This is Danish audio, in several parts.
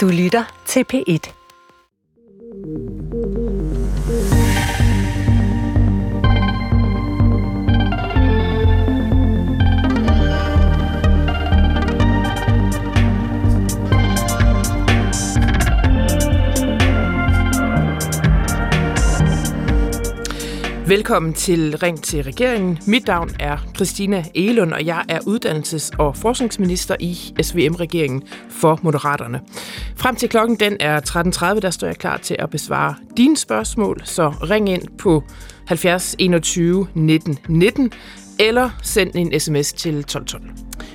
Du lytter til P1. Velkommen til Ring til regeringen. Mit navn er Christina Elund, og jeg er uddannelses- og forskningsminister i SVM-regeringen for Moderaterne. Frem til klokken den er 13.30, der står jeg klar til at besvare dine spørgsmål, så ring ind på 70 21 19 19 eller send en sms til 1212.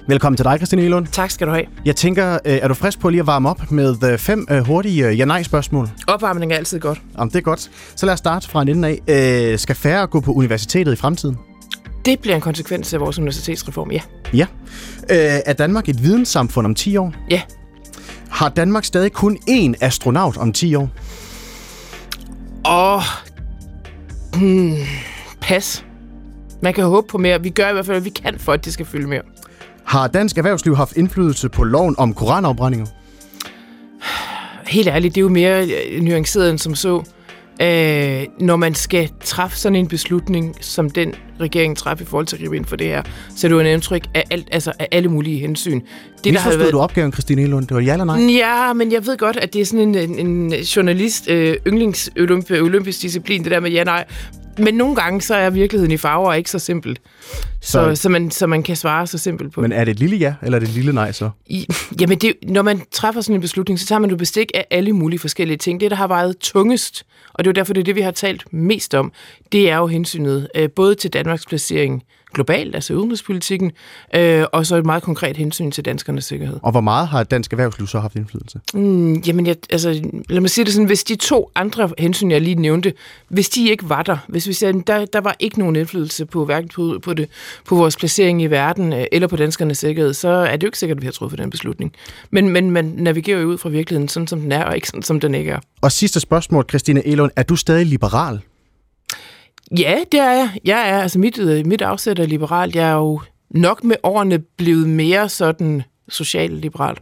Velkommen til dig, Christine Elund. Tak skal du have. Jeg tænker, øh, er du frisk på lige at varme op med øh, fem øh, hurtige ja-nej-spørgsmål? Opvarmning er altid godt. Jamen, det er godt. Så lad os starte fra en ende af. Skal færre gå på universitetet i fremtiden? Det bliver en konsekvens af vores universitetsreform, ja. Ja. Er Danmark et videnssamfund om 10 år? Ja. Har Danmark stadig kun én astronaut om 10 år? Åh, hmm, pas. Man kan håbe på mere. Vi gør i hvert fald, hvad vi kan for, at det skal fylde mere. Har dansk erhvervsliv haft indflydelse på loven om koranafbrændinger? Helt ærligt, det er jo mere nuanceret end som så. Øh, når man skal træffe sådan en beslutning, som den regering træffer i forhold til at gribe ind for det her, så er det jo en indtryk af, alt, altså af alle mulige hensyn. Det, der har været... du opgaven, Christine Elund? Det var ja eller nej? Ja, men jeg ved godt, at det er sådan en, en, en journalist øh, yndlings olympisk disciplin, det der med ja-nej. Men nogle gange, så er virkeligheden i farver ikke så simpelt. Så, så, så, man, så man kan svare så simpelt på Men er det et lille ja, eller er det et lille nej så? I, jamen, det, når man træffer sådan en beslutning, så tager man jo bestik af alle mulige forskellige ting. Det, der har vejet tungest, og det er jo derfor, det er det, vi har talt mest om, det er jo hensynet øh, både til Danmarks placering globalt, altså udenrigspolitikken, øh, og så et meget konkret hensyn til danskernes sikkerhed. Og hvor meget har dansk erhvervsliv så haft indflydelse? Mm, jamen, jeg, altså, lad mig sige det sådan, hvis de to andre hensyn, jeg lige nævnte, hvis de ikke var der, hvis vi siger, der, der var ikke nogen indflydelse på hverken på, på, det, på vores placering i verden, øh, eller på danskernes sikkerhed, så er det jo ikke sikkert, at vi har truffet den beslutning. Men, men man navigerer jo ud fra virkeligheden, sådan som den er, og ikke sådan som den ikke er. Og sidste spørgsmål, Christine Elund. Er du stadig liberal? Ja, det er jeg. Jeg er, altså mit, øh, mit afsæt er liberalt. Jeg er jo nok med årene blevet mere sådan socialliberal.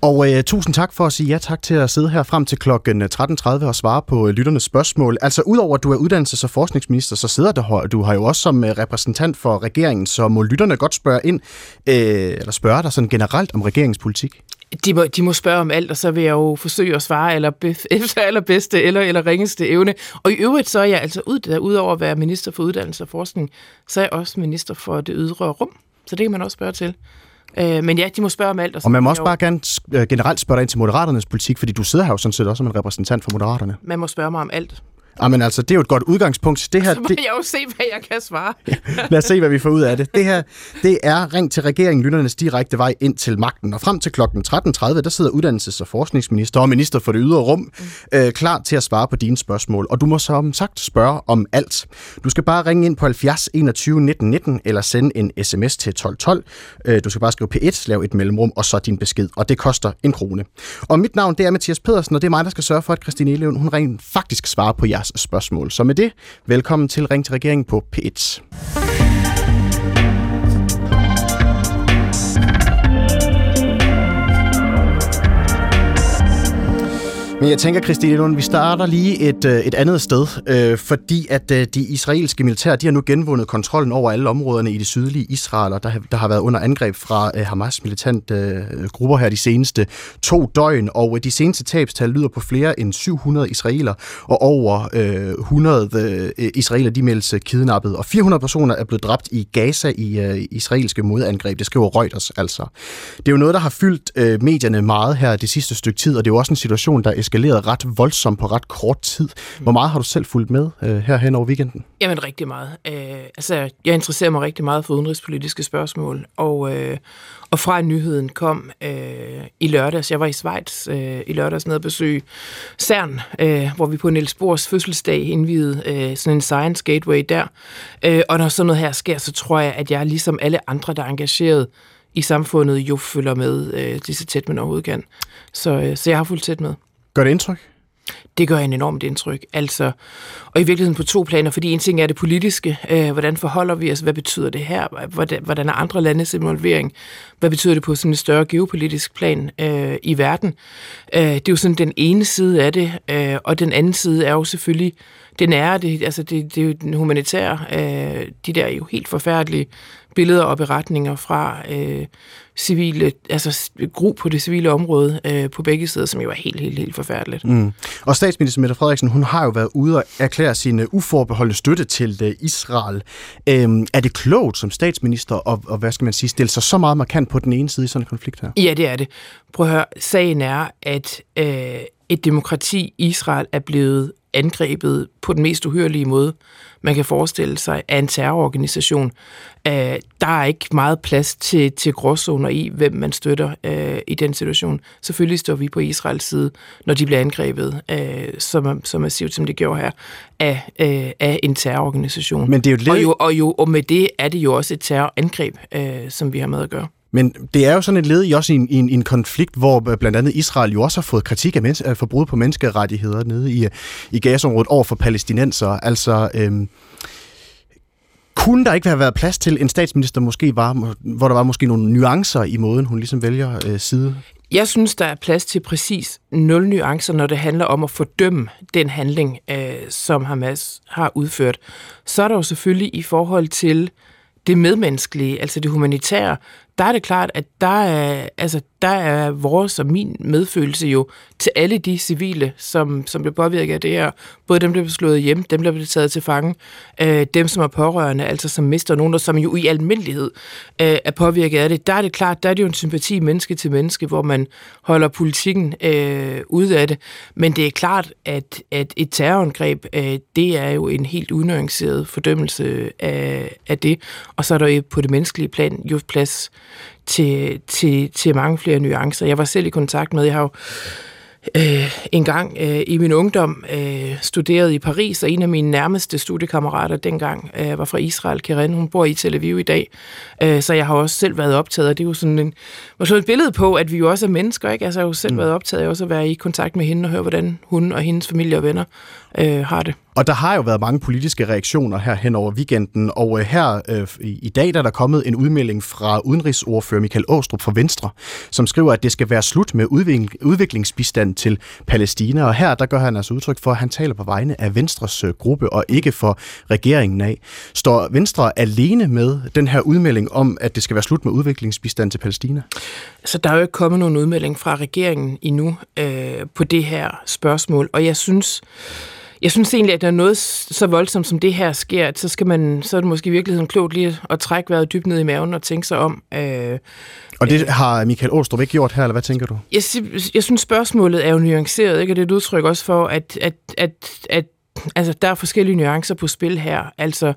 Og øh, tusind tak for at sige ja tak til at sidde her frem til klokken øh, 13.30 og svare på øh, lytternes spørgsmål. Altså udover at du er uddannelses- og forskningsminister, så sidder der, du har jo også som øh, repræsentant for regeringen, så må lytterne godt spørge ind, øh, eller spørge dig sådan generelt om regeringspolitik. De må, de må spørge om alt, og så vil jeg jo forsøge at svare eller efter allerbedste eller, eller ringeste evne. Og i øvrigt så er jeg altså ud udover at være minister for uddannelse og forskning, så er jeg også minister for det ydre rum. Så det kan man også spørge til. Øh, men ja, de må spørge om alt. Og, og man må også bare gerne øh, generelt spørge dig ind til Moderaternes politik, fordi du sidder her jo sådan set også som en repræsentant for Moderaterne. Man må spørge mig om alt. Jamen altså, det er jo et godt udgangspunkt. Det her, så må det... jeg jo se, hvad jeg kan svare. Lad os se, hvad vi får ud af det. Det her, det er Ring til regeringen, lytternes direkte vej ind til magten. Og frem til kl. 13.30, der sidder uddannelses- og forskningsminister og minister for det ydre rum mm. øh, klar til at svare på dine spørgsmål. Og du må som sagt spørge om alt. Du skal bare ringe ind på 70 21 19 19 eller sende en sms til 1212. Øh, du skal bare skrive P1, lave et mellemrum og så din besked. Og det koster en krone. Og mit navn, det er Mathias Pedersen, og det er mig, der skal sørge for, at Christine Eleven, hun rent faktisk svarer på jeres spørgsmål. Så med det, velkommen til Ring til regeringen på P1. Men jeg tænker, Christine Lund, vi starter lige et, øh, et andet sted, øh, fordi at øh, de israelske militær, de har nu genvundet kontrollen over alle områderne i det sydlige Israel, og der, der har været under angreb fra øh, Hamas militante øh, grupper her de seneste to døgn, og øh, de seneste tabstal lyder på flere end 700 israeler, og over øh, 100 øh, israeler, de meldes øh, kidnappet, og 400 personer er blevet dræbt i Gaza i øh, israelske modangreb, det skriver Reuters altså. Det er jo noget, der har fyldt øh, medierne meget her det sidste stykke tid, og det er jo også en situation, der eskaleret ret voldsomt på ret kort tid. Hvor meget har du selv fulgt med øh, her hen over weekenden? Jamen rigtig meget. Øh, altså, jeg interesserer mig rigtig meget for udenrigspolitiske spørgsmål, og, øh, og fra nyheden kom øh, i lørdags, jeg var i Schweiz øh, i lørdags nede at besøge CERN, øh, hvor vi på Niels Bohrs fødselsdag indvidede øh, sådan en science gateway der. Øh, og når sådan noget her sker, så tror jeg, at jeg ligesom alle andre, der er engageret i samfundet, jo følger med øh, lige så tæt man overhovedet kan. Så, øh, så jeg har fulgt tæt med. Gør det indtryk? Det gør en enormt indtryk. Altså, og i virkeligheden på to planer, fordi en ting er det politiske. Øh, hvordan forholder vi os? Hvad betyder det her? Hvordan, hvordan er andre landes involvering? Hvad betyder det på sådan en større geopolitisk plan øh, i verden? Øh, det er jo sådan den ene side af det, øh, og den anden side er jo selvfølgelig det nære, det, altså det, det er jo den humanitære, øh, de der jo helt forfærdelige billeder og beretninger fra øh, civile, altså gru på det civile område øh, på begge sider, som jo er helt, helt, helt forfærdeligt. Mm. Og statsminister Mette Frederiksen, hun har jo været ude og erklære sin uh, uforbeholdende støtte til uh, Israel. Øhm, er det klogt som statsminister og, og, hvad skal man sige, stille sig så meget markant på den ene side i sådan en konflikt her? Ja, det er det. Prøv at høre, sagen er, at øh, et demokrati, Israel, er blevet angrebet på den mest uhyrlige måde, man kan forestille sig, af en terrororganisation. Uh, der er ikke meget plads til, til gråzoner i, hvem man støtter uh, i den situation. Selvfølgelig står vi på Israels side, når de bliver angrebet uh, så, så massivt, som det gjorde her, af, uh, af en terrororganisation. Men det er jo lidt... og, jo, og, jo, og med det er det jo også et terrorangreb, uh, som vi har med at gøre. Men det er jo sådan et led i også en, en, en konflikt, hvor øh, blandt andet Israel jo også har fået kritik af, mens, øh, for på menneskerettigheder nede i, øh, i gasområdet over for palæstinenser. Altså, øhm, kunne der ikke have været plads til en statsminister, måske var, hvor der var måske nogle nuancer i måden, hun ligesom vælger øh, side? Jeg synes, der er plads til præcis nul nuancer, når det handler om at fordømme den handling, øh, som Hamas har udført. Så er der jo selvfølgelig i forhold til det medmenneskelige, altså det humanitære, der er det klart, at der er, altså, der er vores og min medfølelse jo til alle de civile, som, som bliver påvirket af det her. Både dem, der blev slået hjem, dem, der blev taget til fange, øh, dem, som er pårørende, altså som mister nogen, der som jo i almindelighed øh, er påvirket af det. Der er det klart, der er det jo en sympati menneske til menneske, hvor man holder politikken øh, ude af det. Men det er klart, at, at et terrorangreb, øh, det er jo en helt unuanceret fordømmelse af, af det. Og så er der jo på det menneskelige plan jo plads til, til, til mange flere nuancer. Jeg var selv i kontakt med, jeg har jo øh, en gang øh, i min ungdom øh, studeret i Paris, og en af mine nærmeste studiekammerater dengang øh, var fra Israel, Karen. Hun bor i Tel Aviv i dag, øh, så jeg har også selv været optaget, og det er jo sådan en, var et billede på, at vi jo også er mennesker, ikke? Altså, jeg har jo selv mm. været optaget af også at være i kontakt med hende og høre, hvordan hun og hendes familie og venner øh, har det. Og der har jo været mange politiske reaktioner her hen over weekenden, og øh, her øh, i dag der er der kommet en udmelding fra udenrigsordfører Michael Åstrup fra Venstre, som skriver, at det skal være slut med udvikling, udviklingsbistand til Palæstina. Og her der gør han altså udtryk for, at han taler på vegne af Venstres øh, gruppe og ikke for regeringen af. Står Venstre alene med den her udmelding om, at det skal være slut med udviklingsbistand til Palæstina? Så der er jo ikke kommet nogen udmelding fra regeringen endnu øh, på det her spørgsmål, og jeg synes, jeg synes egentlig, at når noget så voldsomt som det her sker, så, skal man, så er det måske i virkeligheden klogt lige at trække vejret dybt ned i maven og tænke sig om. Øh, og det har Michael Åstrup ikke gjort her, eller hvad tænker du? Jeg, jeg synes, spørgsmålet er jo nuanceret, ikke? og det er et udtryk også for, at, at, at, at altså, der er forskellige nuancer på spil her. Altså,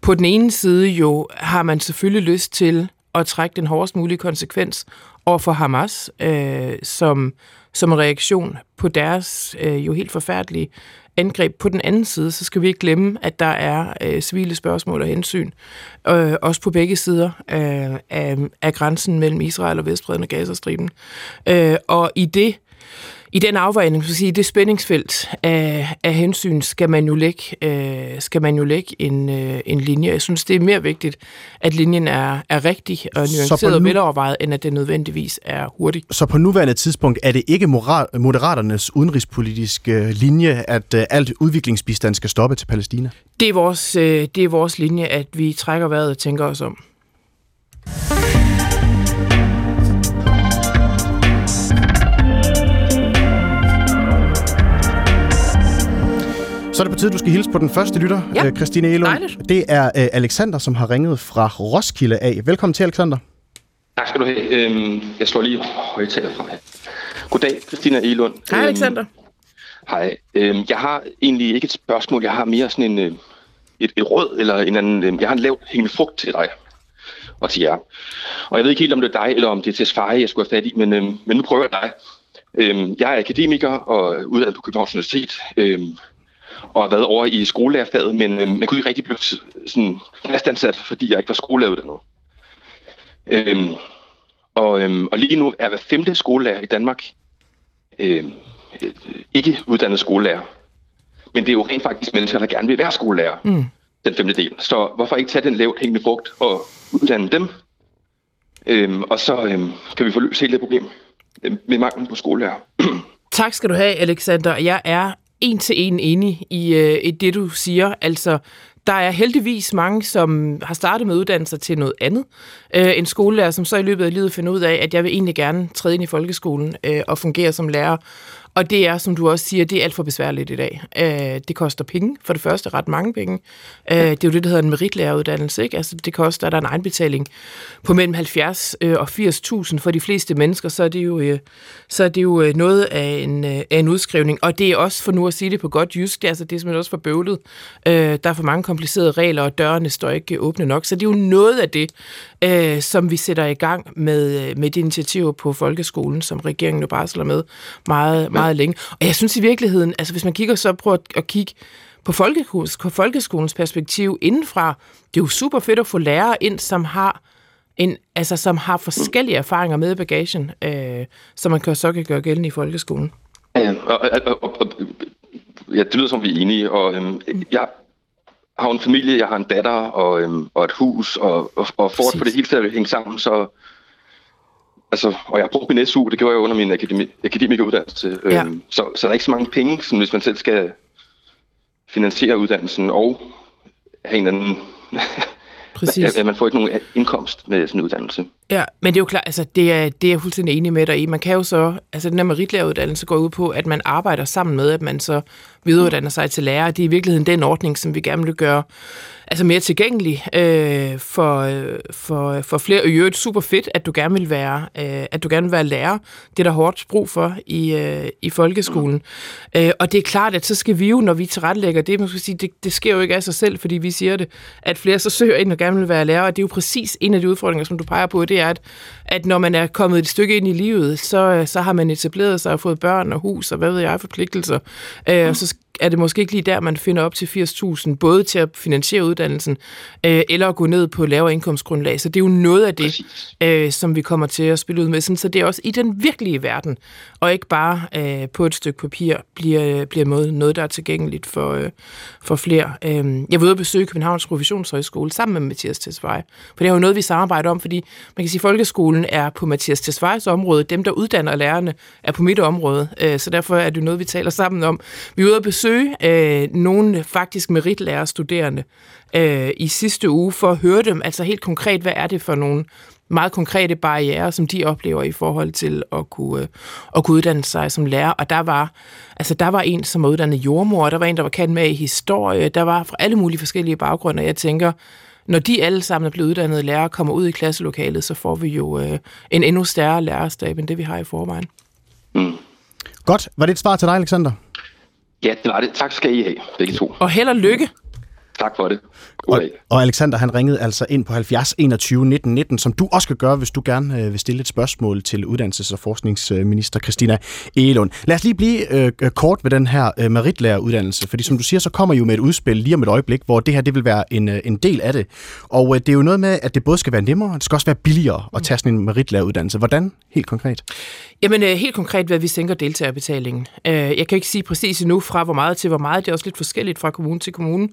på den ene side jo har man selvfølgelig lyst til at trække den hårdest mulige konsekvens over for Hamas, øh, som, som en reaktion på deres øh, jo helt forfærdelige angreb. På den anden side, så skal vi ikke glemme, at der er øh, civile spørgsmål og hensyn, øh, også på begge sider øh, af, af grænsen mellem Israel og Vestbreden og Gazastriben. Øh, og i det i den afvejning, så sige, det spændingsfelt af, af hensyn, skal man jo lægge, øh, skal man jo lægge en, øh, en linje. Jeg synes, det er mere vigtigt, at linjen er, er rigtig og nuanceret nu... og velovervejet, end at det nødvendigvis er hurtig. Så på nuværende tidspunkt er det ikke Moderaternes udenrigspolitiske linje, at øh, alt udviklingsbistand skal stoppe til Palæstina? Det er vores, øh, det er vores linje, at vi trækker vejret og tænker os om. Tide, du skal hilse på den første lytter, ja. Øh, Christine Elund. Dejligt. Det er uh, Alexander, som har ringet fra Roskilde af. Velkommen til, Alexander. Tak skal du have. Øhm, jeg slår lige højtaler fra her. Goddag, Christina Elund. Hej, øhm, Alexander. Hej. Øhm, jeg har egentlig ikke et spørgsmål. Jeg har mere sådan en, øh, et, et råd, eller en anden, øh, jeg har en lavt hængende frugt til dig og til jer. Og jeg ved ikke helt, om det er dig, eller om det er til Sfaje, jeg skulle have fat i, men, øhm, men nu prøver jeg dig. Øhm, jeg er akademiker og uddannet på Københavns Universitet. Øhm, og har været over i skolelærerfaget, men øh, man kunne ikke rigtig blive sådan fastansat, fordi jeg ikke var skolelærer Øhm, og, øhm, og lige nu er hver femte skolelærer i Danmark øhm, øh, ikke uddannede skolelærer. Men det er jo rent faktisk mennesker, der gerne vil være skolelærer. Mm. Den femte del. Så hvorfor ikke tage den lavt hængende frugt og uddanne dem? Øhm, og så øhm, kan vi få løst hele det problem øh, med manglen på skolelærer. tak skal du have, Alexander. Jeg er en til en enig i, øh, i det, du siger. Altså, der er heldigvis mange, som har startet med uddannelser til noget andet. Øh, en skolelærer, som så i løbet af livet finder ud af, at jeg vil egentlig gerne træde ind i folkeskolen øh, og fungere som lærer. Og det er, som du også siger, det er alt for besværligt i dag. Øh, det koster penge, for det første ret mange penge. Øh, det er jo det, der hedder en meritlæreruddannelse. Ikke? Altså, det koster, der er en egenbetaling på mellem 70 øh, og 80.000 for de fleste mennesker, så er det jo, øh, så er det jo øh, noget af en, øh, af en udskrivning. Og det er også, for nu at sige det på godt jysk, det er, altså, det er simpelthen også for bøvlet. Øh, der er for mange komplicerede regler, og dørene står ikke åbne nok. Så det er jo noget af det, øh, som vi sætter i gang med, øh, med de initiativer på folkeskolen, som regeringen nu barsler med meget, meget længe. Og jeg synes i virkeligheden, altså hvis man kigger så, prøver at kigge på, folkeskolens, på folkeskolens perspektiv indenfra, det er jo super fedt at få lærere ind, som har en, altså, som har forskellige erfaringer med bagagen, øh, som man kan, så kan gøre gældende i folkeskolen. Ja, og, og, og, og, ja, det lyder som, vi er enige, og øhm, jeg har en familie, jeg har en datter og, øhm, og et hus, og, og, og for at få det hele til at hænge sammen, så, Altså, og jeg har brugt min SU, det gjorde jeg under min akademi, akademikeruddannelse. Ja. Øhm, så, så der er ikke så mange penge, som hvis man selv skal finansiere uddannelsen og have en anden... Præcis. at man får ikke nogen indkomst med sådan en uddannelse. Ja, men det er jo klart, altså det er, det er jeg fuldstændig enig med dig i. Man kan jo så, altså den her meritlæreruddannelse går ud på, at man arbejder sammen med, at man så videreuddanner sig til lærer. Det er i virkeligheden den ordning, som vi gerne vil gøre altså mere tilgængelig øh, for, øh, for, øh, for flere. Og i øvrigt super fedt, at du gerne vil være, øh, at du gerne vil være lærer. Det er der hårdt brug for i, øh, i folkeskolen. Mm. Øh, og det er klart, at så skal vi jo, når vi tilrettelægger det, man skal sige, det, det sker jo ikke af sig selv, fordi vi siger det, at flere så søger ind og gerne vil være lærer. Og det er jo præcis en af de udfordringer, som du peger på, det er, at, at når man er kommet et stykke ind i livet, så, så har man etableret sig og fået børn og hus og hvad ved jeg, forpligtelser. Øh, og så er det måske ikke lige der, man finder op til 80.000, både til at finansiere uddannelsen, øh, eller at gå ned på lavere indkomstgrundlag. Så det er jo noget af det, øh, som vi kommer til at spille ud med. Sådan, så det er også i den virkelige verden, og ikke bare øh, på et stykke papir, bliver, bliver noget, noget, der er tilgængeligt for, øh, for flere. Øh, jeg var ude at besøge Københavns Professionshøjskole sammen med Mathias Tesfaye, for det er jo noget, vi samarbejder om, fordi man kan sige, at folkeskolen er på Mathias Tesfajs område, dem, der uddanner lærerne, er på mit område, øh, så derfor er det noget, vi taler sammen om. Vi er ude at besøge øh, nogle faktisk meritlærerstuderende øh, i sidste uge for at høre dem, altså helt konkret, hvad er det for nogle meget konkrete barriere, som de oplever i forhold til at kunne, øh, at kunne uddanne sig som lærer. Og der var, altså der var en, som var uddannet jordmor, der var en, der var kendt med i historie, der var fra alle mulige forskellige baggrunde, og jeg tænker, når de alle sammen er blevet uddannede lærere kommer ud i klasselokalet, så får vi jo øh, en endnu større lærerstab, end det vi har i forvejen. Mm. Godt. Var det et svar til dig, Alexander? Ja, det var det. Tak skal I have, begge to. Og held og lykke. Tak for det. Og, og Alexander, han ringede altså ind på 70 21 19 19, som du også kan gøre, hvis du gerne øh, vil stille et spørgsmål til uddannelses- og forskningsminister Christina Egelund. Lad os lige blive øh, kort ved den her øh, meritlæreruddannelse, fordi som du siger, så kommer I jo med et udspil lige om et øjeblik, hvor det her det vil være en, øh, en del af det. Og øh, det er jo noget med, at det både skal være nemmere, og det skal også være billigere at tage sådan en meritlæreruddannelse. Hvordan helt konkret? Jamen øh, helt konkret, hvad vi sænker deltagerbetalingen. Øh, jeg kan ikke sige præcis endnu fra, hvor meget til hvor meget. Det er også lidt forskelligt fra kommune til kommune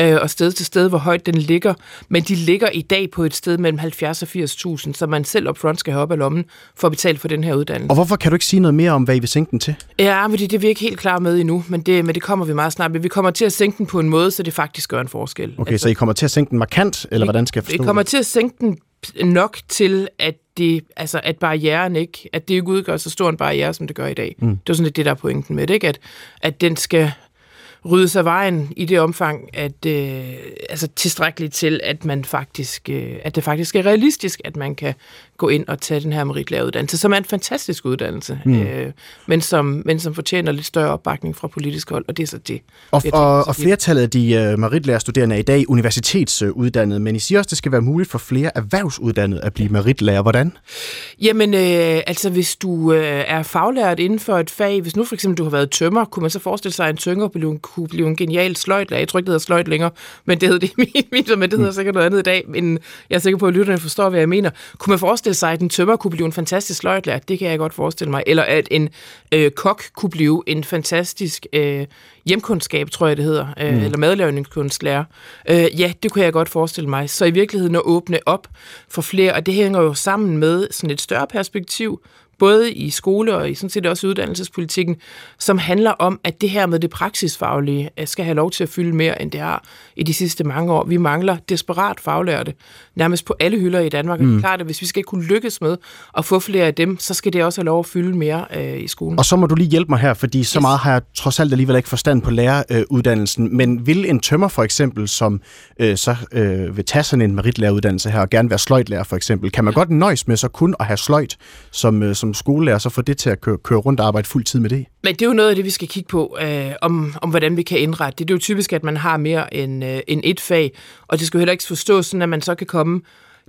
øh, og sted til sted, hvor højt den ligger. Men de ligger i dag på et sted mellem 70 og 80.000, så man selv upfront skal have op af lommen for at betale for den her uddannelse. Og hvorfor kan du ikke sige noget mere om, hvad I vil sænke den til? Ja, men det, det er vi ikke helt klar med endnu, men det, men det kommer vi meget snart. Men vi kommer til at sænke den på en måde, så det faktisk gør en forskel. Okay, altså, så I kommer til at sænke den markant, eller hvordan skal jeg forstå Vi kommer til at sænke den nok til, at det, altså, at barrieren ikke, at det ikke udgør så stor en barriere, som det gør i dag. Mm. Det er sådan lidt det, der er pointen med det, ikke? At, at den skal ryddes af vejen i det omfang, at øh, altså tilstrækkeligt til, at man faktisk, øh, at det faktisk er realistisk, at man kan gå ind og tage den her meritlæreruddannelse, som er en fantastisk uddannelse, mm. øh, men, som, men som fortjener lidt større opbakning fra politisk hold, og det er så det. Og, og, og flertallet af de uh, meritlærerstuderende er i dag universitetsuddannede, men I siger også, at det skal være muligt for flere erhvervsuddannede at blive meritlærer. Hvordan? Jamen, øh, altså hvis du øh, er faglært inden for et fag, hvis nu for eksempel du har været tømmer, kunne man så forestille sig, at en tømmer kunne blive en genial sløjtlærer. Jeg tror ikke, det hedder sløjt længere, men det hedder det, men det hedder sikkert noget andet i dag, men jeg er sikker på, at lytterne forstår, hvad jeg mener. Kunne man forestille forestille sig, at en tømmer kunne blive en fantastisk sløjtlærer. Det kan jeg godt forestille mig. Eller at en øh, kok kunne blive en fantastisk øh, hjemkundskab, tror jeg det hedder, øh, mm. eller madlavningskunstlærer. Øh, ja, det kunne jeg godt forestille mig. Så i virkeligheden at åbne op for flere, og det hænger jo sammen med sådan et større perspektiv, både i skole og i sådan set også uddannelsespolitikken, som handler om, at det her med det praksisfaglige øh, skal have lov til at fylde mere, end det har i de sidste mange år. Vi mangler desperat faglærte, nærmest på alle hylder i Danmark. Mm. det er klart, at hvis vi skal kunne lykkes med at få flere af dem, så skal det også have lov at fylde mere øh, i skolen. Og så må du lige hjælpe mig her, fordi så yes. meget har jeg trods alt alligevel ikke forstand på læreruddannelsen. Men vil en tømmer for eksempel, som øh, så øh, vil tage sådan en meritlæreruddannelse her, og gerne være sløjtlærer for eksempel, kan man godt nøjes med så kun at have sløjt som, øh, som skolelærer, så få det til at køre, køre rundt og arbejde fuld tid med det? Men det er jo noget af det, vi skal kigge på, øh, om, om hvordan vi kan indrette det. Det er jo typisk, at man har mere end, øh, end et fag, og det skal jo heller ikke forstås sådan, at man så kan komme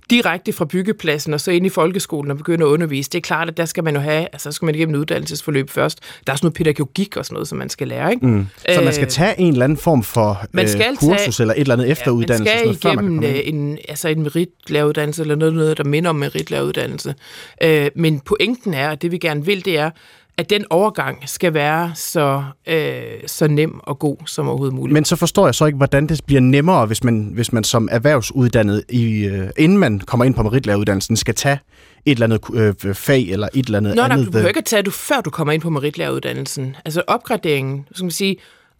direkte fra byggepladsen og så ind i folkeskolen og begynde at undervise. Det er klart, at der skal man jo have, altså så skal man igennem en uddannelsesforløb først. Der er sådan noget pædagogik og sådan noget, som man skal lære, ikke? Mm. Så man skal øh, tage en eller anden form for man skal øh, kursus tage, eller et eller andet efteruddannelse? Ja, man skal igennem man en, altså en meritlæreruddannelse eller noget, noget, der minder om meritlæreruddannelse. Øh, men pointen er, at det vi gerne vil, det er, at den overgang skal være så, øh, så nem og god som overhovedet muligt. Men så forstår jeg så ikke, hvordan det bliver nemmere, hvis man, hvis man som erhvervsuddannet, i, øh, inden man kommer ind på meritlæreruddannelsen, skal tage et eller andet øh, fag eller et eller andet Nå, andet. Nå, du behøver ikke at tage det, før du kommer ind på meritlæreruddannelsen. Altså opgraderingen, skal man sige,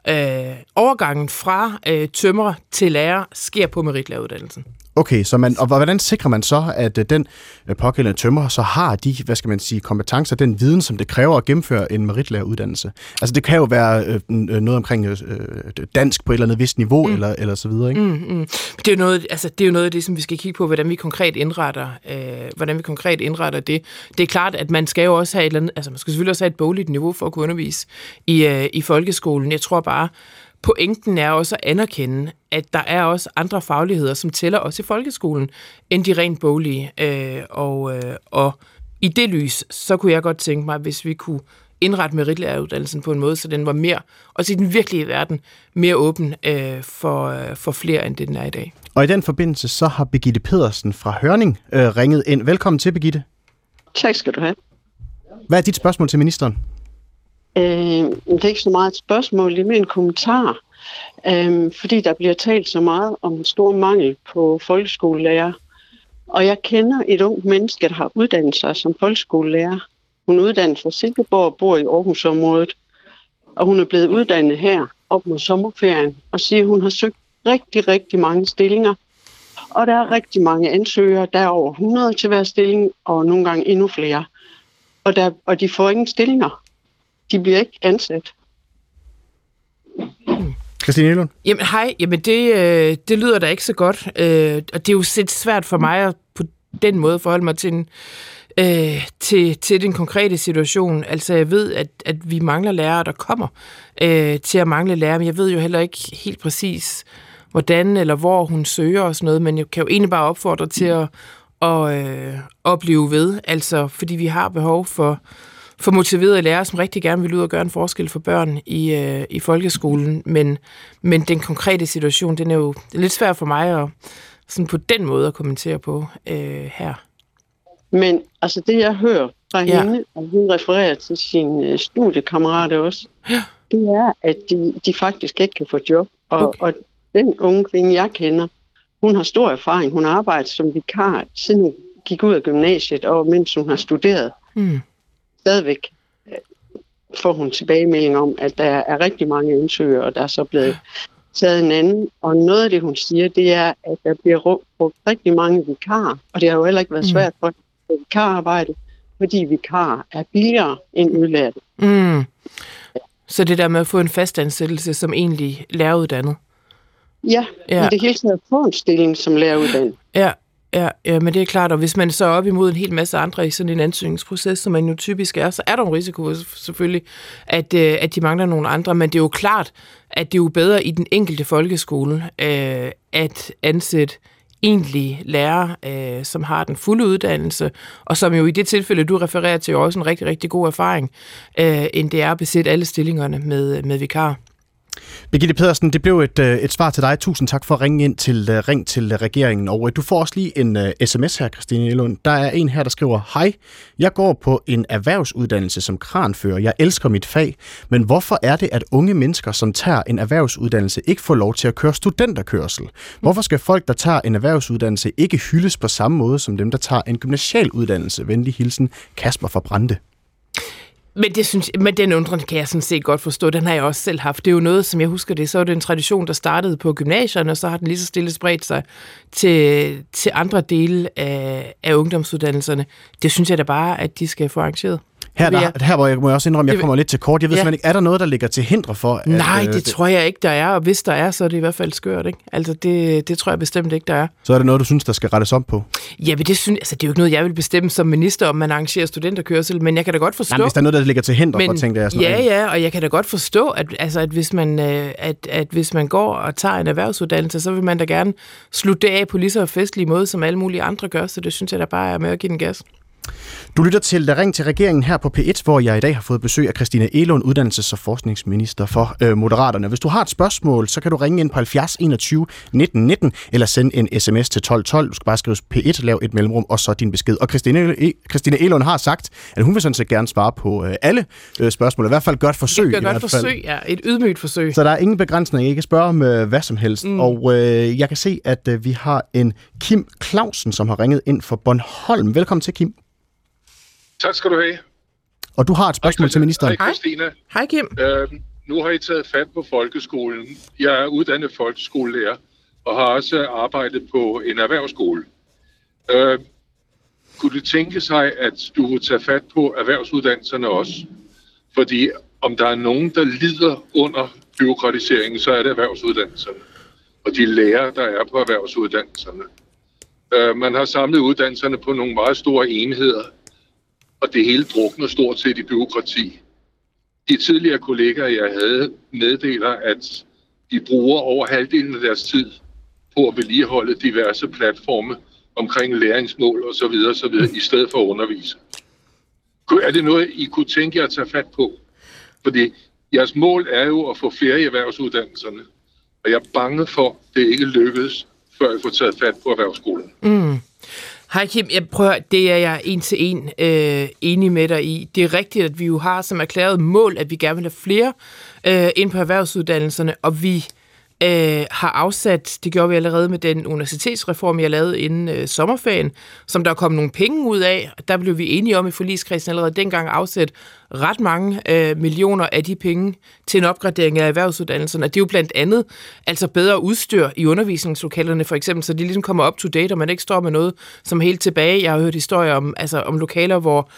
øh, overgangen fra øh, tømrer til lærer sker på meritlæreruddannelsen. Okay, så man, og hvordan sikrer man så, at øh, den øh, pågældende tømmer så har de, hvad skal man sige, kompetencer, den viden, som det kræver at gennemføre en meritlæreruddannelse? Altså det kan jo være øh, noget omkring øh, dansk på et eller andet vist niveau, mm. eller, eller så videre, ikke? Mm, mm. Det, er jo noget, altså, det er jo noget af det, som vi skal kigge på, hvordan vi konkret indretter, øh, hvordan vi konkret indretter det. Det er klart, at man skal jo også have et eller andet, altså man skal selvfølgelig også have et bogligt niveau for at kunne undervise i, øh, i folkeskolen. Jeg tror bare, pointen er også at anerkende, at der er også andre fagligheder, som tæller også i folkeskolen, end de rent boglige. Øh, og, øh, og i det lys, så kunne jeg godt tænke mig, hvis vi kunne indrette meritlæreruddannelsen på en måde, så den var mere, også i den virkelige verden, mere åben øh, for, øh, for flere, end det den er i dag. Og i den forbindelse, så har Begitte Pedersen fra Hørning øh, ringet ind. Velkommen til, Begitte. Tak skal du have. Hvad er dit spørgsmål til ministeren? Øh, det er ikke så meget et spørgsmål, det er mere en kommentar. Øh, fordi der bliver talt så meget om en stor mangel på folkeskolelærer. Og jeg kender et ung menneske, der har uddannet sig som folkeskolelærer. Hun er uddannet fra Silkeborg og bor i Aarhusområdet. Og hun er blevet uddannet her op mod sommerferien og siger, at hun har søgt rigtig, rigtig mange stillinger. Og der er rigtig mange ansøgere. Der er over 100 til hver stilling, og nogle gange endnu flere. Og, der, og de får ingen stillinger de bliver ikke ansat. Hmm. Christine Elund? Jamen hej, jamen det, øh, det lyder da ikke så godt, øh, og det er jo lidt svært for mig at på den måde forholde mig til, en, øh, til, til den konkrete situation. Altså jeg ved, at, at vi mangler lærere, der kommer øh, til at mangle lærere, men jeg ved jo heller ikke helt præcis, hvordan eller hvor hun søger og sådan noget, men jeg kan jo egentlig bare opfordre til at, at, øh, at blive ved, altså fordi vi har behov for for motiverede lærere, som rigtig gerne vil ud og gøre en forskel for børn i, øh, i folkeskolen. Men, men den konkrete situation, den er jo lidt svært for mig at sådan på den måde at kommentere på øh, her. Men altså det, jeg hører fra ja. hende, og hun refererer til sin øh, studiekammerater også, ja. det er, at de, de faktisk ikke kan få job. Og, okay. og den unge kvinde, jeg kender, hun har stor erfaring. Hun har arbejdet som vikar, siden hun gik ud af gymnasiet, og mens hun har studeret. Mm stadigvæk øh, får hun tilbagemelding om, at der er rigtig mange ansøgere, og der er så blevet taget en anden. Og noget af det, hun siger, det er, at der bliver brugt rigtig mange vikarer, og det har jo heller ikke været mm. svært for mm. vikararbejde, fordi vikar er billigere end udlærte. Mm. Så det der med at få en fastansættelse som egentlig læreruddannet? Ja, ja. men det hele taget at få en stilling som læreruddannet. Ja, Ja, ja, men det er klart, og hvis man så er op imod en hel masse andre i sådan en ansøgningsproces, som man jo typisk er, så er der en risiko selvfølgelig, at, øh, at de mangler nogle andre, men det er jo klart, at det er jo bedre i den enkelte folkeskole øh, at ansætte egentlig lærer, øh, som har den fulde uddannelse, og som jo i det tilfælde, du refererer til, også en rigtig, rigtig god erfaring, øh, end det er at besætte alle stillingerne med, med vikar. Birgitte Pedersen, det blev et, øh, et svar til dig. Tusind tak for at ringe ind til øh, Ring til øh, regeringen. Og du får også lige en uh, sms her, Christine Elund. Der er en her, der skriver, Hej, jeg går på en erhvervsuddannelse som kranfører. Jeg elsker mit fag, men hvorfor er det, at unge mennesker, som tager en erhvervsuddannelse, ikke får lov til at køre studenterkørsel? Hvorfor skal folk, der tager en erhvervsuddannelse, ikke hyldes på samme måde som dem, der tager en gymnasial uddannelse? Venlig hilsen, Kasper fra Brande. Men, det synes, men den undren kan jeg sådan set godt forstå. Den har jeg også selv haft. Det er jo noget, som jeg husker det, så er det en tradition, der startede på gymnasierne, og så har den lige så stille spredt sig til, til andre dele af, af ungdomsuddannelserne. Det synes jeg da bare, at de skal få arrangeret. Her, der, her hvor jeg må jeg også indrømme, at jeg kommer lidt til kort. Jeg ved ja. simpelthen ikke, er der noget, der ligger til hindre for? At, Nej, det, øh, det tror jeg ikke, der er. Og hvis der er, så er det i hvert fald skørt. Ikke? Altså, det, det tror jeg bestemt ikke, der er. Så er det noget, du synes, der skal rettes op på? Ja, men det, synes, altså, det er jo ikke noget, jeg vil bestemme som minister, om man arrangerer studenterkørsel. Men jeg kan da godt forstå... Nej, hvis der er noget, der ligger til hindre men, for, tænkte jeg. Sådan ja, ja, og jeg kan da godt forstå, at, altså, at, hvis man, øh, at, at hvis man går og tager en erhvervsuddannelse, så vil man da gerne slutte det af på lige så festlig måde, som alle mulige andre gør. Så det synes jeg da bare er med at give den gas. Du lytter til Der Ring til regeringen her på P1, hvor jeg i dag har fået besøg af Christina Elund, uddannelses- og forskningsminister for øh, Moderaterne. Hvis du har et spørgsmål, så kan du ringe ind på 70 21 19 19, eller sende en sms til 12 12. Du skal bare skrive P1, lav et mellemrum, og så din besked. Og Christina, e- Christina Elund har sagt, at hun vil sådan set gerne svare på øh, alle øh, spørgsmål. I hvert fald godt forsøg. Det gør godt forsøg, ja. Et ydmygt forsøg. Så der er ingen begrænsning. I kan spørge om øh, hvad som helst. Mm. Og øh, jeg kan se, at øh, vi har en Kim Clausen, som har ringet ind for Bornholm. Velkommen til, Kim. Tak skal du have. Og du har et spørgsmål Hej, til ministeren. Hej, Christina. Hej, Kim. Øh, nu har I taget fat på folkeskolen. Jeg er uddannet folkeskolelærer og har også arbejdet på en erhvervsskole. Øh, kunne det tænke sig, at du vil tage fat på erhvervsuddannelserne også? Fordi om der er nogen, der lider under byråkratiseringen, så er det erhvervsuddannelserne. Og de lærer, der er på erhvervsuddannelserne. Øh, man har samlet uddannelserne på nogle meget store enheder, og det hele drukner stort set i byråkrati. De tidligere kollegaer, jeg havde, meddeler, at de bruger over halvdelen af deres tid på at vedligeholde diverse platforme omkring læringsmål osv. osv. i stedet for at undervise. Er det noget, I kunne tænke jer at tage fat på? Fordi jeres mål er jo at få flere i erhvervsuddannelserne, og jeg er bange for, at det ikke lykkedes, før I får taget fat på erhvervsskolen. Mm. Hej Kim, jeg prøver, det er jeg en til en øh, enig med dig i. Det er rigtigt, at vi jo har som erklæret mål, at vi gerne vil have flere øh, ind på erhvervsuddannelserne, og vi øh, har afsat, det gjorde vi allerede med den universitetsreform, jeg lavede inden øh, sommerferien, som der kom nogle penge ud af. Der blev vi enige om i forligskredsen allerede dengang afsat ret mange øh, millioner af de penge til en opgradering af erhvervsuddannelserne. Det er jo blandt andet altså bedre udstyr i undervisningslokalerne, for eksempel, så de ligesom kommer up to date, og man ikke står med noget, som helt tilbage. Jeg har hørt historier om, altså, om lokaler, hvor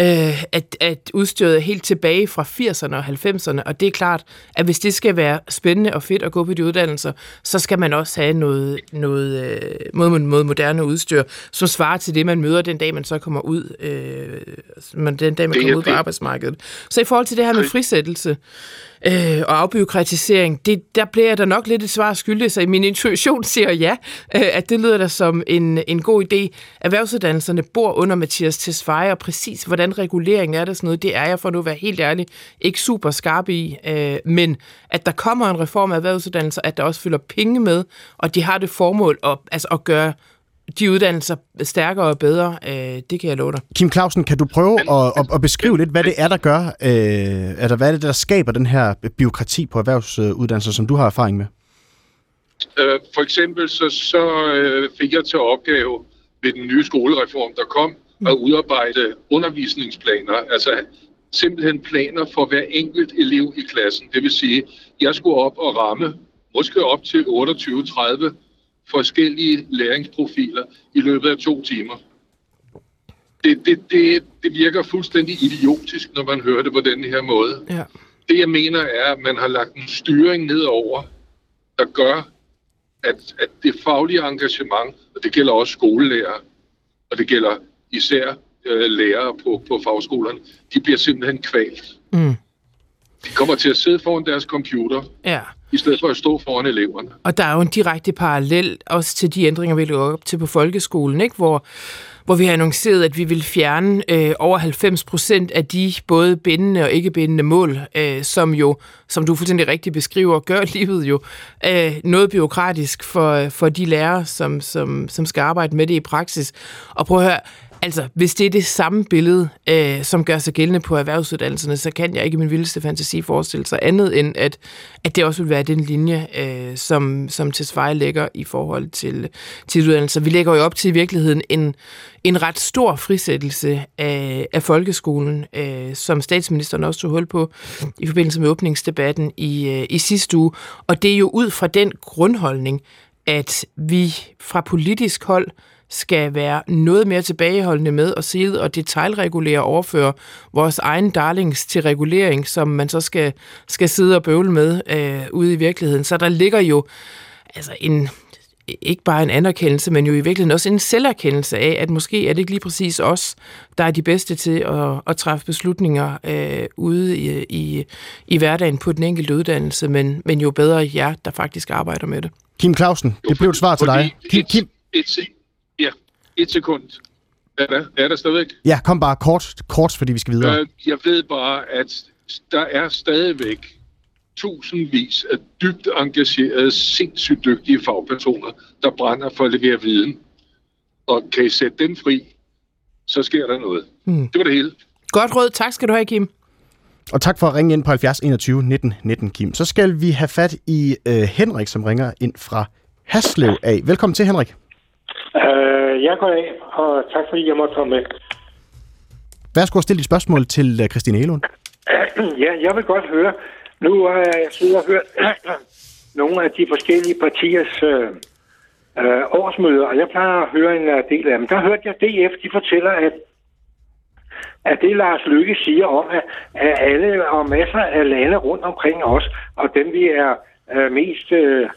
øh, at, at udstyret er helt tilbage fra 80'erne og 90'erne, og det er klart, at hvis det skal være spændende og fedt at gå på de uddannelser, så skal man også have noget, noget øh, mod, mod moderne udstyr, som svarer til det, man møder den dag, man så kommer ud, øh, den dag, man kommer ud på arbejdsmarkedet arbejdsmarkedet. Så i forhold til det her med frisættelse øh, og afbyråkratisering, det, der bliver jeg da nok lidt et svar skyldig, så min intuition siger ja, øh, at det lyder da som en, en god idé. Erhvervsuddannelserne bor under Mathias Tesfaye, og præcis hvordan reguleringen er der sådan noget, det er jeg for nu at være helt ærlig ikke super skarp i, øh, men at der kommer en reform af erhvervsuddannelser, at der også følger penge med, og de har det formål at, altså at gøre de uddannelser stærkere og bedre, øh, det kan jeg love dig. Kim Clausen, kan du prøve at, at, at beskrive lidt, hvad det er, der gør, øh, altså hvad er det, der skaber den her byråkrati på erhvervsuddannelser, som du har erfaring med? Øh, for eksempel så, så øh, fik jeg til opgave ved den nye skolereform, der kom, at udarbejde undervisningsplaner, altså simpelthen planer for hver enkelt elev i klassen. Det vil sige, jeg skulle op og ramme måske op til 28-30 forskellige læringsprofiler i løbet af to timer. Det, det, det, det virker fuldstændig idiotisk, når man hører det på den her måde. Ja. Det jeg mener er, at man har lagt en styring nedover, der gør, at, at det faglige engagement, og det gælder også skolelærer, og det gælder især øh, lærere på, på fagskolerne, de bliver simpelthen kvalt. Mm. De kommer til at sidde foran deres computer ja i stedet for at stå foran eleverne. Og der er jo en direkte parallel også til de ændringer, vi løber op til på folkeskolen, ikke? Hvor, hvor vi har annonceret, at vi vil fjerne øh, over 90 procent af de både bindende og ikke bindende mål, øh, som jo, som du fuldstændig rigtigt beskriver, gør livet jo øh, noget byråkratisk for, for de lærere, som, som, som skal arbejde med det i praksis. Og prøv at høre, Altså, hvis det er det samme billede, øh, som gør sig gældende på erhvervsuddannelserne, så kan jeg ikke i min vildeste fantasi forestille sig andet end, at, at det også vil være den linje, øh, som, som Tesfaye lægger i forhold til, til uddannelser. Vi lægger jo op til i virkeligheden en, en ret stor frisættelse af, af folkeskolen, øh, som statsministeren også tog hul på i forbindelse med åbningsdebatten i, øh, i sidste uge. Og det er jo ud fra den grundholdning, at vi fra politisk hold skal være noget mere tilbageholdende med at sidde og detaljregulere og overføre vores egen darlings til regulering, som man så skal, skal sidde og bøvle med øh, ude i virkeligheden. Så der ligger jo altså en, ikke bare en anerkendelse, men jo i virkeligheden også en selverkendelse af, at måske er det ikke lige præcis os, der er de bedste til at, at træffe beslutninger øh, ude i, i, i hverdagen på den enkelte uddannelse, men, men jo bedre jer, der faktisk arbejder med det. Kim Clausen, det blev et svar til dig. Kim, Kim, et, et sekund. Er der, er der stadigvæk? Ja, kom bare kort, kort, fordi vi skal videre. Øh, jeg ved bare, at der er stadigvæk tusindvis af dybt engagerede, sindssygt dygtige fagpersoner, der brænder for at levere viden. Og kan I sætte den fri, så sker der noget. Hmm. Det var det hele. Godt råd. Tak skal du have, Kim. Og tak for at ringe ind på 70 21 19 19, Kim. Så skal vi have fat i uh, Henrik, som ringer ind fra Haslev af. Velkommen til, Henrik. Øh, jeg går af, og tak fordi jeg måtte komme med. Værsgo at stille dit spørgsmål til uh, Christine Elund. Ja, jeg vil godt høre. Nu har jeg siddet og hørt nogle af de forskellige partiers øh, øh, årsmøder, og jeg plejer at høre en uh, del af dem. Der hørte jeg DF, de fortæller, at at det Lars Lykke siger om, at, at alle og masser af lande rundt omkring os, og dem vi er øh, mest øh,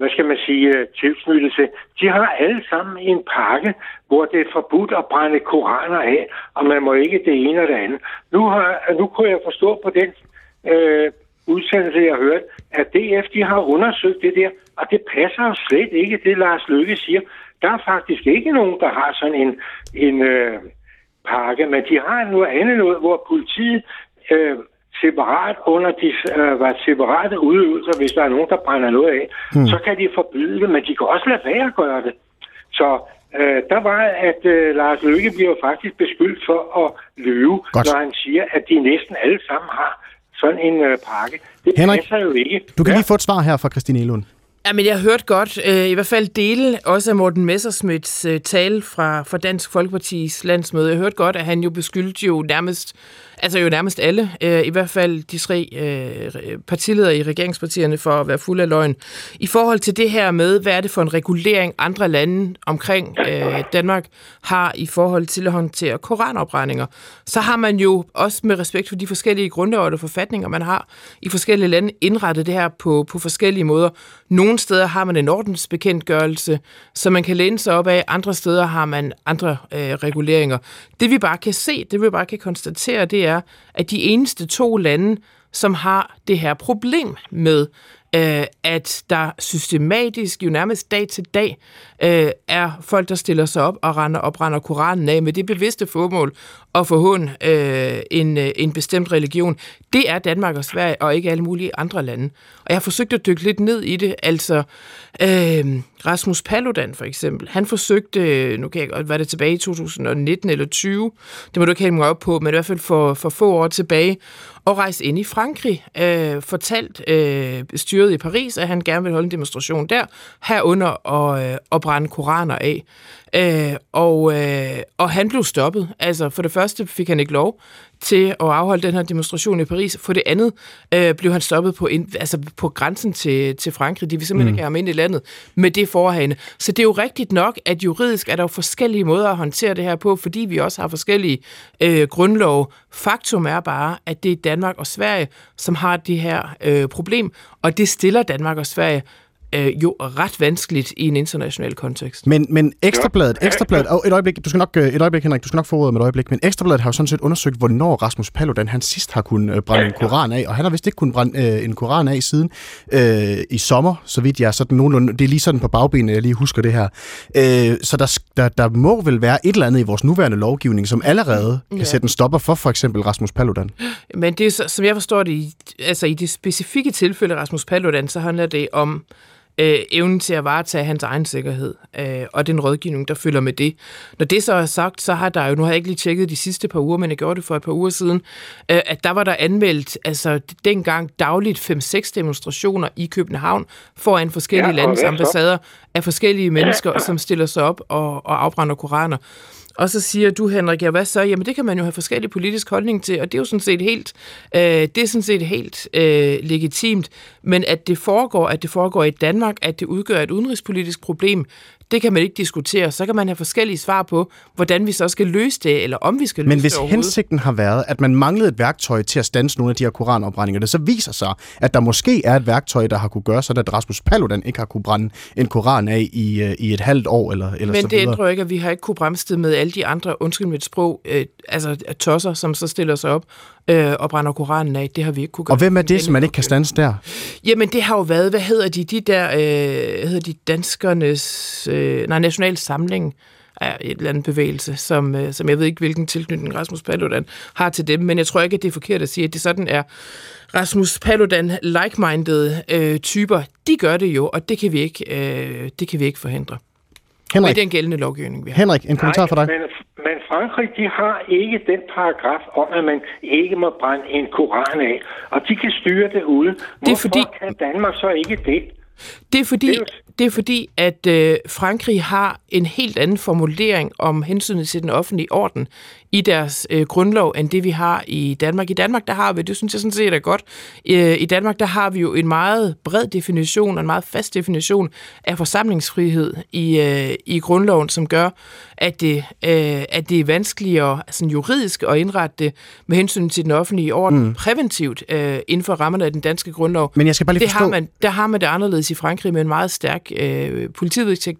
hvad skal man sige, øh, tilknyttelse, de har alle sammen en pakke, hvor det er forbudt at brænde koraner af, og man må ikke det ene og det andet. Nu, har, nu kunne jeg forstå på den øh, udsendelse, jeg hørte, at DF de har undersøgt det der, og det passer slet ikke, det Lars Løkke siger. Der er faktisk ikke nogen, der har sådan en, en øh, pakke, men de har noget andet noget, hvor politiet øh, separat under de øh, var separate udøvelser, hvis der er nogen, der brænder noget af, hmm. så kan de forbyde det, men de kan også lade være at gøre det. Så øh, der var, at øh, Lars Løkke bliver faktisk beskyldt for at lyve, Godt. når han siger, at de næsten alle sammen har sådan en øh, pakke. Det Henrik, passer jo ikke. Du kan ja. lige få et svar her fra Christine Elund. Ja, men jeg har hørt godt, øh, i hvert fald dele også af Morten Messersmiths øh, tale fra, fra Dansk Folkepartis landsmøde. Jeg har hørt godt, at han jo beskyldte jo nærmest Altså jo nærmest alle, øh, i hvert fald de tre øh, partiledere i regeringspartierne, for at være fuld af løgn. I forhold til det her med, hvad er det for en regulering andre lande omkring øh, Danmark har i forhold til at håndtere koranopbrændinger, så har man jo også med respekt for de forskellige grundlov og forfatninger, man har i forskellige lande, indrettet det her på, på forskellige måder. Nogle steder har man en ordensbekendtgørelse, som man kan læne sig op af. Andre steder har man andre øh, reguleringer. Det vi bare kan se, det vi bare kan konstatere, det er, er, at de eneste to lande, som har det her problem med, øh, at der systematisk, jo nærmest dag til dag, øh, er folk, der stiller sig op og render og brænder Koranen af med det bevidste formål at forhåne øh, en, øh, en bestemt religion. Det er Danmark og Sverige, og ikke alle mulige andre lande. Og jeg har forsøgt at dykke lidt ned i det. Altså, øh, Rasmus Paludan for eksempel, han forsøgte, nu kan jeg godt, var det tilbage i 2019 eller 20, det må du ikke hælde mig op på, men i hvert fald for, for få år tilbage, og rejse ind i Frankrig, øh, fortalt øh, styret i Paris, at han gerne vil holde en demonstration der, herunder og, øh, og brænde koraner af. Øh, og, øh, og han blev stoppet. Altså, for det første fik han ikke lov til at afholde den her demonstration i Paris. For det andet øh, blev han stoppet på, ind, altså på grænsen til, til Frankrig. De vil simpelthen mm. ikke have ham ind i landet med det forhane. Så det er jo rigtigt nok, at juridisk er der jo forskellige måder at håndtere det her på, fordi vi også har forskellige øh, grundlov. Faktum er bare, at det er Danmark og Sverige, som har det her øh, problem, og det stiller Danmark og Sverige øh, jo ret vanskeligt i en international kontekst. Men, men Ekstrabladet, Ekstrabladet, oh, et øjeblik, du skal nok, øh, et øjeblik, Henrik, du skal nok få ordet med et øjeblik, men Ekstrabladet har jo sådan set undersøgt, hvornår Rasmus Paludan, han sidst har kunnet øh, brænde en koran af, og han har vist ikke kunnet brænde øh, en koran af siden øh, i sommer, så vidt jeg er sådan nogenlunde, det er lige sådan på bagbenene, jeg lige husker det her. Øh, så der, der, der må vel være et eller andet i vores nuværende lovgivning, som allerede kan ja. sætte en stopper for for eksempel Rasmus Paludan. Men det er, som jeg forstår det, altså i det specifikke tilfælde Rasmus Paludan, så handler det om øh, evnen til at varetage hans egen sikkerhed, øh, og den rådgivning, der følger med det. Når det så er sagt, så har der jo, nu har jeg ikke lige tjekket de sidste par uger, men jeg gjorde det for et par uger siden, øh, at der var der anmeldt, altså dengang dagligt 5-6 demonstrationer i København foran forskellige ja, landes ambassader af forskellige mennesker, som stiller sig op og, og afbrænder koraner. Og så siger du, Henrik, ja, hvad så? Jamen, det kan man jo have forskellige politisk holdning til, og det er jo sådan set helt, øh, det er sådan set helt øh, legitimt. Men at det foregår, at det foregår i Danmark, at det udgør et udenrigspolitisk problem, det kan man ikke diskutere. Så kan man have forskellige svar på, hvordan vi så skal løse det, eller om vi skal løse Men hvis det hensigten har været, at man manglede et værktøj til at stanse nogle af de her koranopbrændinger, det så viser sig, at der måske er et værktøj, der har kunne gøre sådan, at Rasmus Paludan ikke har kunne brænde en koran af i, øh, i et halvt år, eller, eller Men så det ændrer ikke, at vi har ikke kunne bremse med alle de andre, undskyld mit sprog, øh, altså tosser, som så stiller sig op øh, og brænder Koranen af. Det har vi ikke kunne gøre. Og hvem er det, som man ikke kan stanse der? Jamen, det har jo været, hvad hedder de, de der, øh, hedder de danskernes, øh, nej, national samling, er et eller andet bevægelse, som, øh, som jeg ved ikke, hvilken tilknytning Rasmus Paludan har til dem, men jeg tror ikke, at det er forkert at sige, at det sådan er Rasmus Paludan like-minded øh, typer. De gør det jo, og det kan vi ikke, øh, det kan vi ikke forhindre. Henrik, Med den gældende lovgivning, vi har. Henrik, en kommentar for dig. Men, men Frankrig, de har ikke den paragraf om, at man ikke må brænde en koran af. Og de kan styre det ude. Hvorfor Det er fordi- kan Danmark så ikke det? Det er fordi, Det er jo- det er fordi at øh, Frankrig har en helt anden formulering om hensynet til den offentlige orden i deres øh, grundlov, end det vi har i Danmark. I Danmark, der har vi, det synes jeg sådan set er godt, øh, i Danmark, der har vi jo en meget bred definition, og en meget fast definition af forsamlingsfrihed i, øh, i grundloven, som gør, at det, øh, at det er vanskeligere sådan juridisk at indrette det med hensyn til den offentlige orden mm. præventivt øh, inden for rammerne af den danske grundlov. Men jeg skal bare lige det forstå, har man, der har man det anderledes i Frankrig med en meget stærk øh,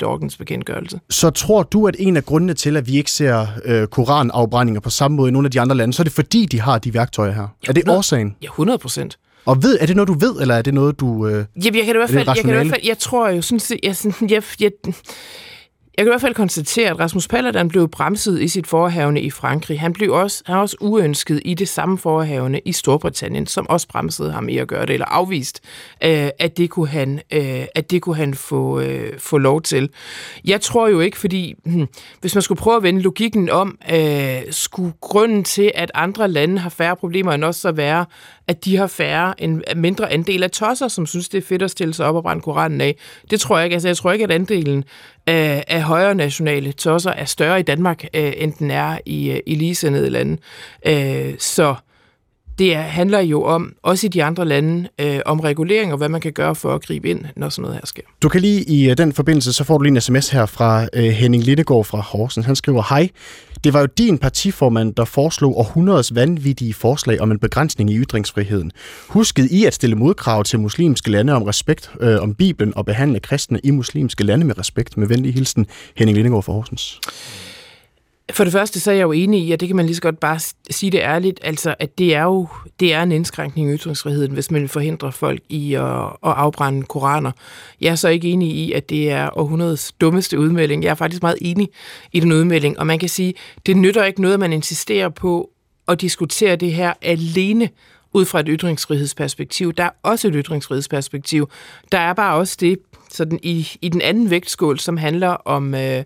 ordensbekendtgørelse. så tror du, at en af grundene til, at vi ikke ser øh, koranafbrændinger på samme måde i nogle af de andre lande, så er det fordi, de har de værktøjer her? Er det 100. årsagen? Ja, 100 procent. Og ved, er det noget, du ved, eller er det noget, du... Øh... Jamen, jeg kan i hvert Er fald, jeg, kan i hvert fald, jeg tror jo sådan, set- jeg, jeg, jeg, jeg kan i hvert fald konstatere, at Rasmus Paludan blev bremset i sit forhavne i Frankrig. Han blev også, han også uønsket i det samme forhavne i Storbritannien, som også bremsede ham i at gøre det, eller afvist, øh, at det kunne han, øh, at det kunne han få, øh, få lov til. Jeg tror jo ikke, fordi hm, hvis man skulle prøve at vende logikken om, øh, skulle grunden til, at andre lande har færre problemer end os, så være, at de har færre, en mindre andel af tosser, som synes, det er fedt at stille sig op og brænde koranen af. Det tror jeg ikke. Altså, jeg tror ikke, at andelen Øh, af, af højre nationale tosser er større i Danmark, øh, end den er i, øh, i ligesindede lande. Øh, så det er, handler jo om, også i de andre lande, øh, om regulering og hvad man kan gøre for at gribe ind, når sådan noget her sker. Du kan lige i øh, den forbindelse, så får du lige en sms her fra øh, Henning Lindegård fra Horsens. Han skriver, hej, det var jo din partiformand, der foreslog århundredes vanvittige forslag om en begrænsning i ytringsfriheden. Huskede I at stille modkrav til muslimske lande om respekt øh, om Bibelen og behandle kristne i muslimske lande med respekt? Med venlig hilsen, Henning Lindegård fra Horsens. For det første, så er jeg jo enig i, og det kan man lige så godt bare sige det ærligt, altså at det er jo det er en indskrænkning i ytringsfriheden, hvis man forhindrer folk i at, at afbrænde koraner. Jeg er så ikke enig i, at det er århundredets dummeste udmelding. Jeg er faktisk meget enig i den udmelding, og man kan sige, det nytter ikke noget, at man insisterer på at diskutere det her alene ud fra et ytringsfrihedsperspektiv. Der er også et ytringsfrihedsperspektiv. Der er bare også det sådan i, i den anden vægtskål, som handler om, øh,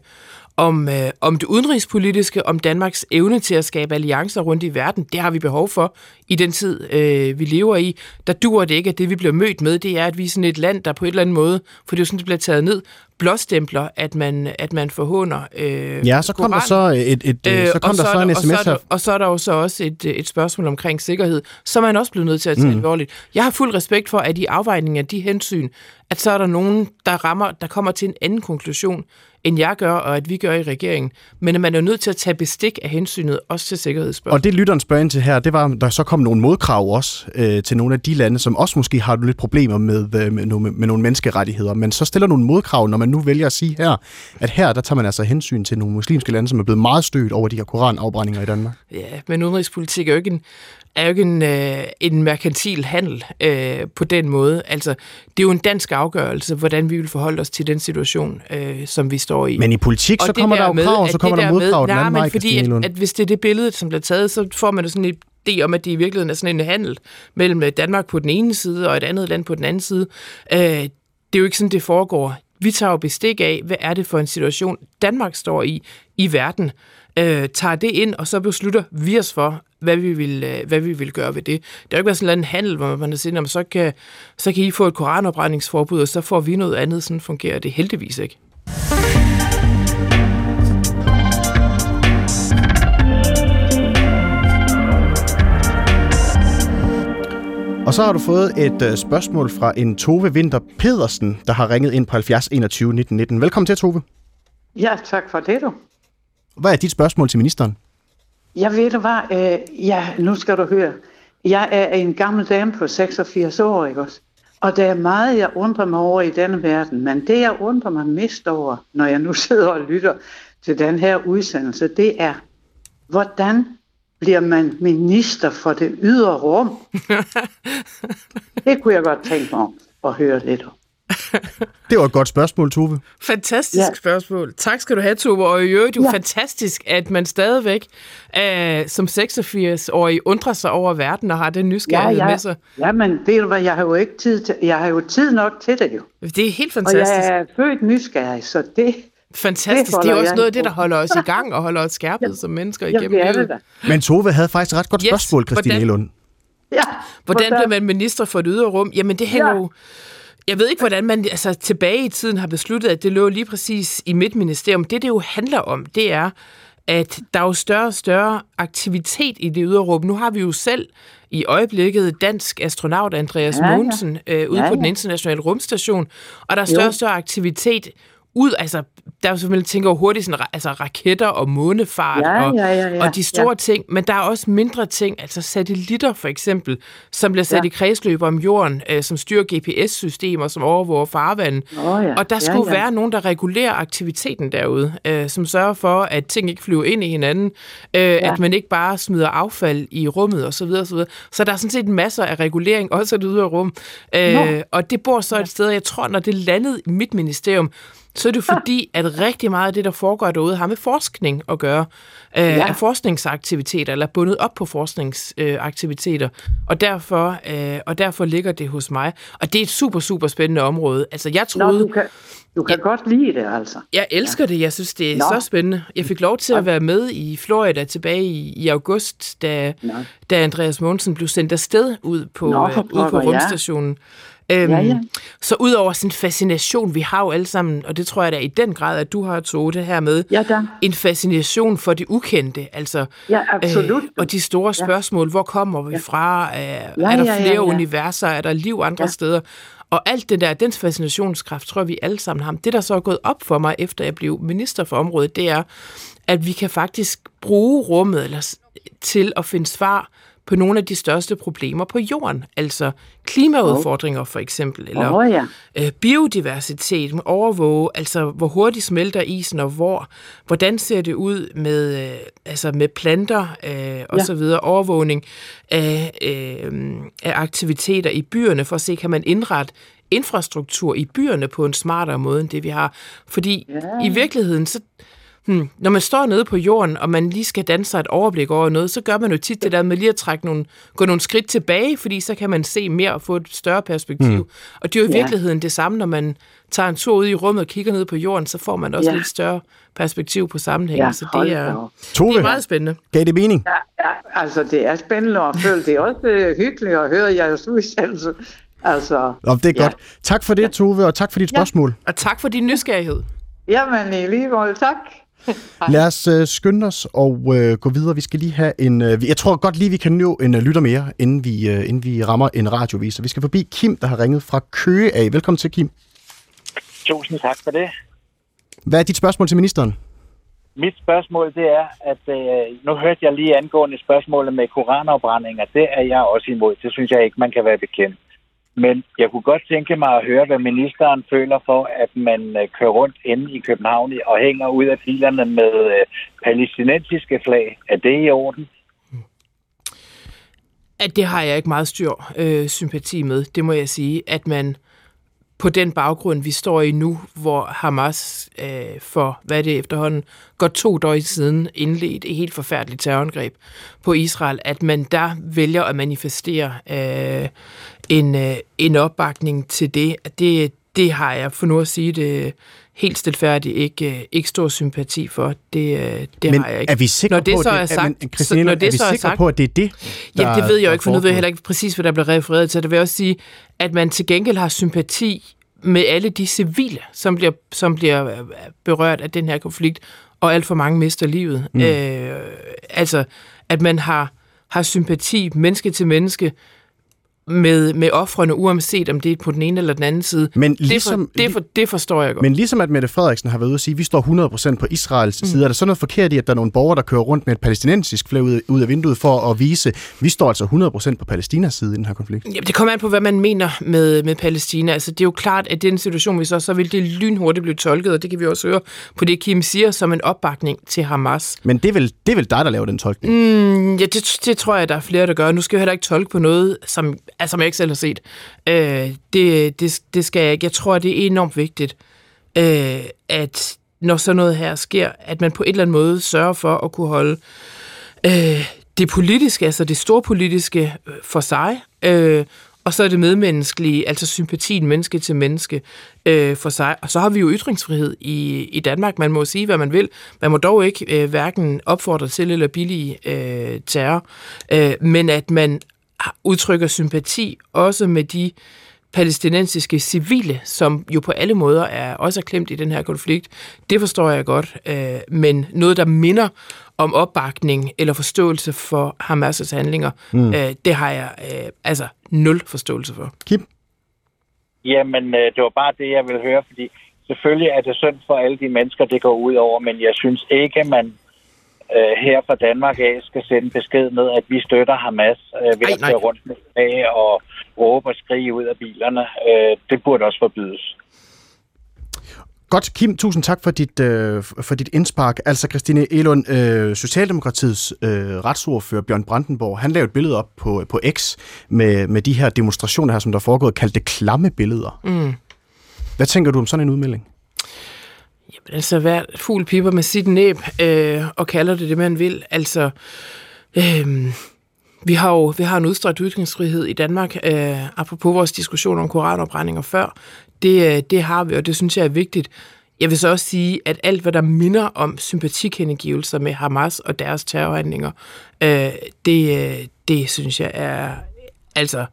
om, øh, om det udenrigspolitiske, om Danmarks evne til at skabe alliancer rundt i verden. Det har vi behov for i den tid, øh, vi lever i. Der dur det ikke, at det vi bliver mødt med, det er, at vi er sådan et land, der på et eller andet måde, for det er jo sådan, det bliver taget ned, blåstempler, at man, at man forhåner øh, Ja, så kom Koran. der så et, et, Øh, øh, så og kom der er så en og sms så er her. der, og så er der jo så også et, et spørgsmål omkring sikkerhed, som man også bliver nødt til at tage mm. alvorligt. Jeg har fuld respekt for, at i afvejningen af de hensyn, at så er der nogen, der rammer, der kommer til en anden konklusion, end jeg gør, og at vi gør i regeringen. Men at man er nødt til at tage bestik af hensynet, også til sikkerhedsspørgsmål. Og det lytteren spørger ind til her, det var, der så kom nogle modkrav også øh, til nogle af de lande, som også måske har lidt problemer med, øh, med, nogle, med nogle menneskerettigheder, men så stiller nogle modkrav, når man nu vælger at sige her, at her der tager man altså hensyn til nogle muslimske lande, som er blevet meget stødt over de her koranafbrændinger i Danmark. Ja, men udenrigspolitik er jo ikke en, er jo ikke en, øh, en merkantil handel øh, på den måde. Altså, det er jo en dansk afgørelse, hvordan vi vil forholde os til den situation, øh, som vi står i. Men i politik, så Og det kommer der jo med, krav, og så kommer der modkrav den anden men vej, fordi, at, at hvis det er det billede, som bliver taget, så får man jo sådan en idé om, at det i virkeligheden er sådan en handel mellem Danmark på den ene side og et andet land på den anden side. Øh, det er jo ikke sådan, det foregår. Vi tager jo bestik af, hvad er det for en situation, Danmark står i i verden. Øh, tager det ind, og så beslutter vi os for, hvad vi vil, øh, hvad vi vil gøre ved det. Det er jo ikke været sådan en handel, hvor man siger, "Nå, så kan, så kan I få et koranopbrændingsforbud, og så får vi noget andet. Sådan fungerer det heldigvis ikke. Og så har du fået et øh, spørgsmål fra en Tove Winter Pedersen, der har ringet ind på 70 21 19 19. Velkommen til, Tove. Ja, tak for det, du. Hvad er dit spørgsmål til ministeren? Jeg ved du hvad, øh, ja, nu skal du høre. Jeg er en gammel dame på 86 år, ikke også? Og der er meget, jeg undrer mig over i denne verden, men det, jeg undrer mig mest over, når jeg nu sidder og lytter til den her udsendelse, det er, hvordan bliver man minister for det ydre rum? det kunne jeg godt tænke mig at høre lidt om. Det var et godt spørgsmål, Tove. Fantastisk Ja. ja. spørgsmål. Tak skal du have, Tove. Og i øvrigt jo Ja. ja. fantastisk, at man stadigvæk øh, som 86-årig undrer sig over verden og har den nysgerrighed ja, med sig. ja, men ved du hvad, jeg har jo ikke tid til, jeg har jo tid nok til det jo. Det er helt Og fantastisk. jeg er født nysgerrig, så det, Fantastisk. det Det, er også noget af det, der holder os i gang og holder os skærpet som mennesker igennem det er livet. det da. Men Tove havde faktisk et ret godt Yes, spørgsmål, Christine hvordan- Elund. Ja, Hvordan bliver man minister for et ydre rum? Jamen, det hænger Ja. ja. jo... Jeg ved ikke, hvordan man altså, tilbage i tiden har besluttet, at det lå lige præcis i mit ministerium. Det, det jo handler om, det er, at der er jo større og større aktivitet i det ydre rum. Nu har vi jo selv i øjeblikket dansk astronaut Andreas Ja, ja, ja. Mogensen øh, ude Ja, på den ja. internationale rumstation, og der er større og større aktivitet ud, altså, der er jo selvfølgelig tænker jo hurtigt sådan, altså raketter og månefart Ja, og, ja, ja, ja, og de store ja. ting, men der er også mindre ting, altså satellitter for eksempel, som bliver sat Ja. ja. i kredsløb om jorden, øh, som styrer GPS-systemer, som overvåger farvandet. Åh ja, Og der ja, skulle ja. være nogen, der regulerer aktiviteten derude, øh, som sørger for, at ting ikke flyver ind i hinanden, øh, ja. at man ikke bare smider affald i rummet osv. Så, så, så der er sådan set masser af regulering, også af det ydre rum. Øh, og det bor så et sted, jeg tror, når det landede i mit ministerium, så er det fordi, at rigtig meget af det, der foregår derude, har med forskning at gøre. Øh, ja. Af forskningsaktiviteter, eller bundet op på forskningsaktiviteter. Og, derfor, øh, og derfor ligger det hos mig. Og det er et super, super spændende område. Altså, jeg Nå, troede... du kan, du kan godt lide det, altså. Jeg elsker det. Jeg synes, det er Nå. så spændende. Jeg fik lov til at være med i Florida tilbage i, i august, da, Nå. da Andreas Mogensen blev sendt afsted ud på, Nå, øh, ude på pokker, ja. Øhm, Ja, ja. Så udover sin fascination, vi har jo alle sammen, og det tror jeg da i den grad, at du har tog det her med, Ja, da. en fascination for det ukendte, altså Ja, absolut. Øh, og de store spørgsmål, hvor kommer vi fra? Øh, er der ja, ja, flere ja. universer? Er der liv andre steder? Og alt det der, den fascinationskraft, tror jeg, vi alle sammen har. Det, der så er gået op for mig, efter jeg blev minister for området, det er, at vi kan faktisk bruge rummet eller, til at finde svar på nogle af de største problemer på jorden. Altså klimaudfordringer for eksempel, eller Åh ja. øh, biodiversitet, overvåge, altså hvor hurtigt smelter isen og hvor, hvordan ser det ud med, øh, altså med planter øh, og Ja. så videre, overvågning af, øh, af aktiviteter i byerne, for at se, kan man indrette infrastruktur i byerne på en smartere måde, end det vi har. Fordi ja. i virkeligheden, så, Hmm. Når man står nede på jorden, og man lige skal danne sig et overblik over noget, så gør man jo tit det der med lige at trække nogle, gå nogle skridt tilbage, fordi så kan man se mere og få et større perspektiv. Mm. Og det er jo i Ja. virkeligheden det samme, når man tager en tur ud i rummet og kigger ned på jorden, så får man også Ja. lidt større perspektiv på sammenhængen. Ja, så det er. Tove, det er meget spændende. gav det mening? Ja, ja, altså det er spændende at føle. Det er også øh, hyggeligt at høre jeres udsendelse. Altså, Nå, det er ja. godt. Tak for det, Tove, og tak for dit Ja. spørgsmål. Og tak for din nysgerrighed. Jamen, i lige måde, tak. Lad os øh, skynde os og øh, gå videre. Vi skal lige have en... Øh, vi- jeg tror godt lige, vi kan nå en øh, lytter mere, inden vi, øh, inden vi rammer en radiovis. Så vi skal forbi Kim, der har ringet fra Køge af. Velkommen til, Kim. Tusind tak for det. Hvad er dit spørgsmål til ministeren? Mit spørgsmål det er, at øh, nu hørte jeg lige angående spørgsmålet med koranafbrændinger. Det er jeg også imod. Det synes jeg ikke, man kan være bekendt. Men jeg kunne godt tænke mig at høre, hvad ministeren føler for, at man øh, kører rundt inde i København og hænger ud af bilerne med øh, palæstinensiske flag. Er det i orden? At det har jeg ikke meget styr øh, sympati med, det må jeg sige, at man på den baggrund, vi står i nu, hvor Hamas øh, for, hvad er det efterhånden, godt to døgn siden indledt et helt forfærdeligt terrorangreb på Israel, at man der vælger at manifestere øh, en, øh, en opbakning til det, det, det har jeg for nu at sige det helt stilfærdigt ikke, øh, ikke stor sympati for. Det, øh, det Men har jeg ikke. er vi sikre Når det på, så at er det, sagt- men, Christine, så- når er det vi så er sikre sagt- på, at det er det, der, Jamen, det ved jeg jo ikke, for nu ved jeg heller ikke præcis, hvad der blev refereret til. Der vil også sige, at man til gengæld har sympati med alle de civile, som bliver, som bliver øh, berørt af den her konflikt, og alt for mange mister livet. Mm. Øh, altså, at man har, har sympati menneske til menneske med, med offrene, uanset om det er på den ene eller den anden side. Men det, ligesom, for, det, for, det forstår jeg godt. men ligesom at Mette Frederiksen har været ude og sige, at vi står 100% på Israels mm. side, er der så noget forkert i, at der er nogle borgere, der kører rundt med et palæstinensisk flag ud, ud af vinduet for at vise, at vi står altså 100% på Palæstinas side i den her konflikt? Jamen, det kommer an på, hvad man mener med, med Palæstina. Altså, det er jo klart, at den situation, vi så, så vil det lynhurtigt blive tolket, og det kan vi også høre på det, Kim siger, som en opbakning til Hamas. Men det er vel, det er vel dig, der laver den tolkning? Mm, ja, det, det tror jeg, der er flere, der gør. Nu skal jeg heller ikke tolke på noget, som, altså, som jeg ikke selv har set. Øh, det, det, det skal jeg ikke. Jeg tror, det er enormt vigtigt, øh, at når sådan noget her sker, at man på en eller anden måde sørger for at kunne holde øh, det politiske, altså det store politiske øh, for sig, øh, og så er det medmenneskelige, altså sympatien menneske til menneske øh, for sig. Og så har vi jo ytringsfrihed i, i Danmark. Man må sige, hvad man vil. Man må dog ikke øh, hverken opfordre til eller billige øh, terror. Øh, men at man udtrykker sympati også med de palæstinensiske civile, som jo på alle måder er også er klemt i den her konflikt, det forstår jeg godt. Øh, men noget, der minder om opbakning eller forståelse for Hamas' handlinger, mm. øh, det har jeg øh, altså nul forståelse for. Kim? Jamen, øh, det var bare det, jeg ville høre, fordi selvfølgelig er det synd for alle de mennesker, det går ud over, men jeg synes ikke, at man øh, her fra Danmark af skal sende besked med, at vi støtter Hamas øh, ved Ej, at køre rundt med flag og råbe og skrige ud af bilerne. Øh, det burde også forbydes. Godt, Kim, tusind tak for dit, øh, for dit indspark. Altså, Christine Elund, øh, Socialdemokratiets øh, retsordfører Bjørn Brandenborg, han lavede et billede op på, på X med, med de her demonstrationer her, som der er foregået, kaldte det klamme billeder. Mm. Hvad tænker du om sådan en udmelding? Altså, hver fugl piper med sit næb øh, og kalder det det, man vil. Altså, øh, vi har jo vi har en udstrækt ytringsfrihed i Danmark, øh, apropos vores diskussion om koranopbrændinger før. Det, øh, det har vi, og det synes jeg er vigtigt. Jeg vil så også sige, at alt, hvad der minder om sympatikendegivelser med Hamas og deres terrorhandlinger, øh, det, øh, det synes jeg er altså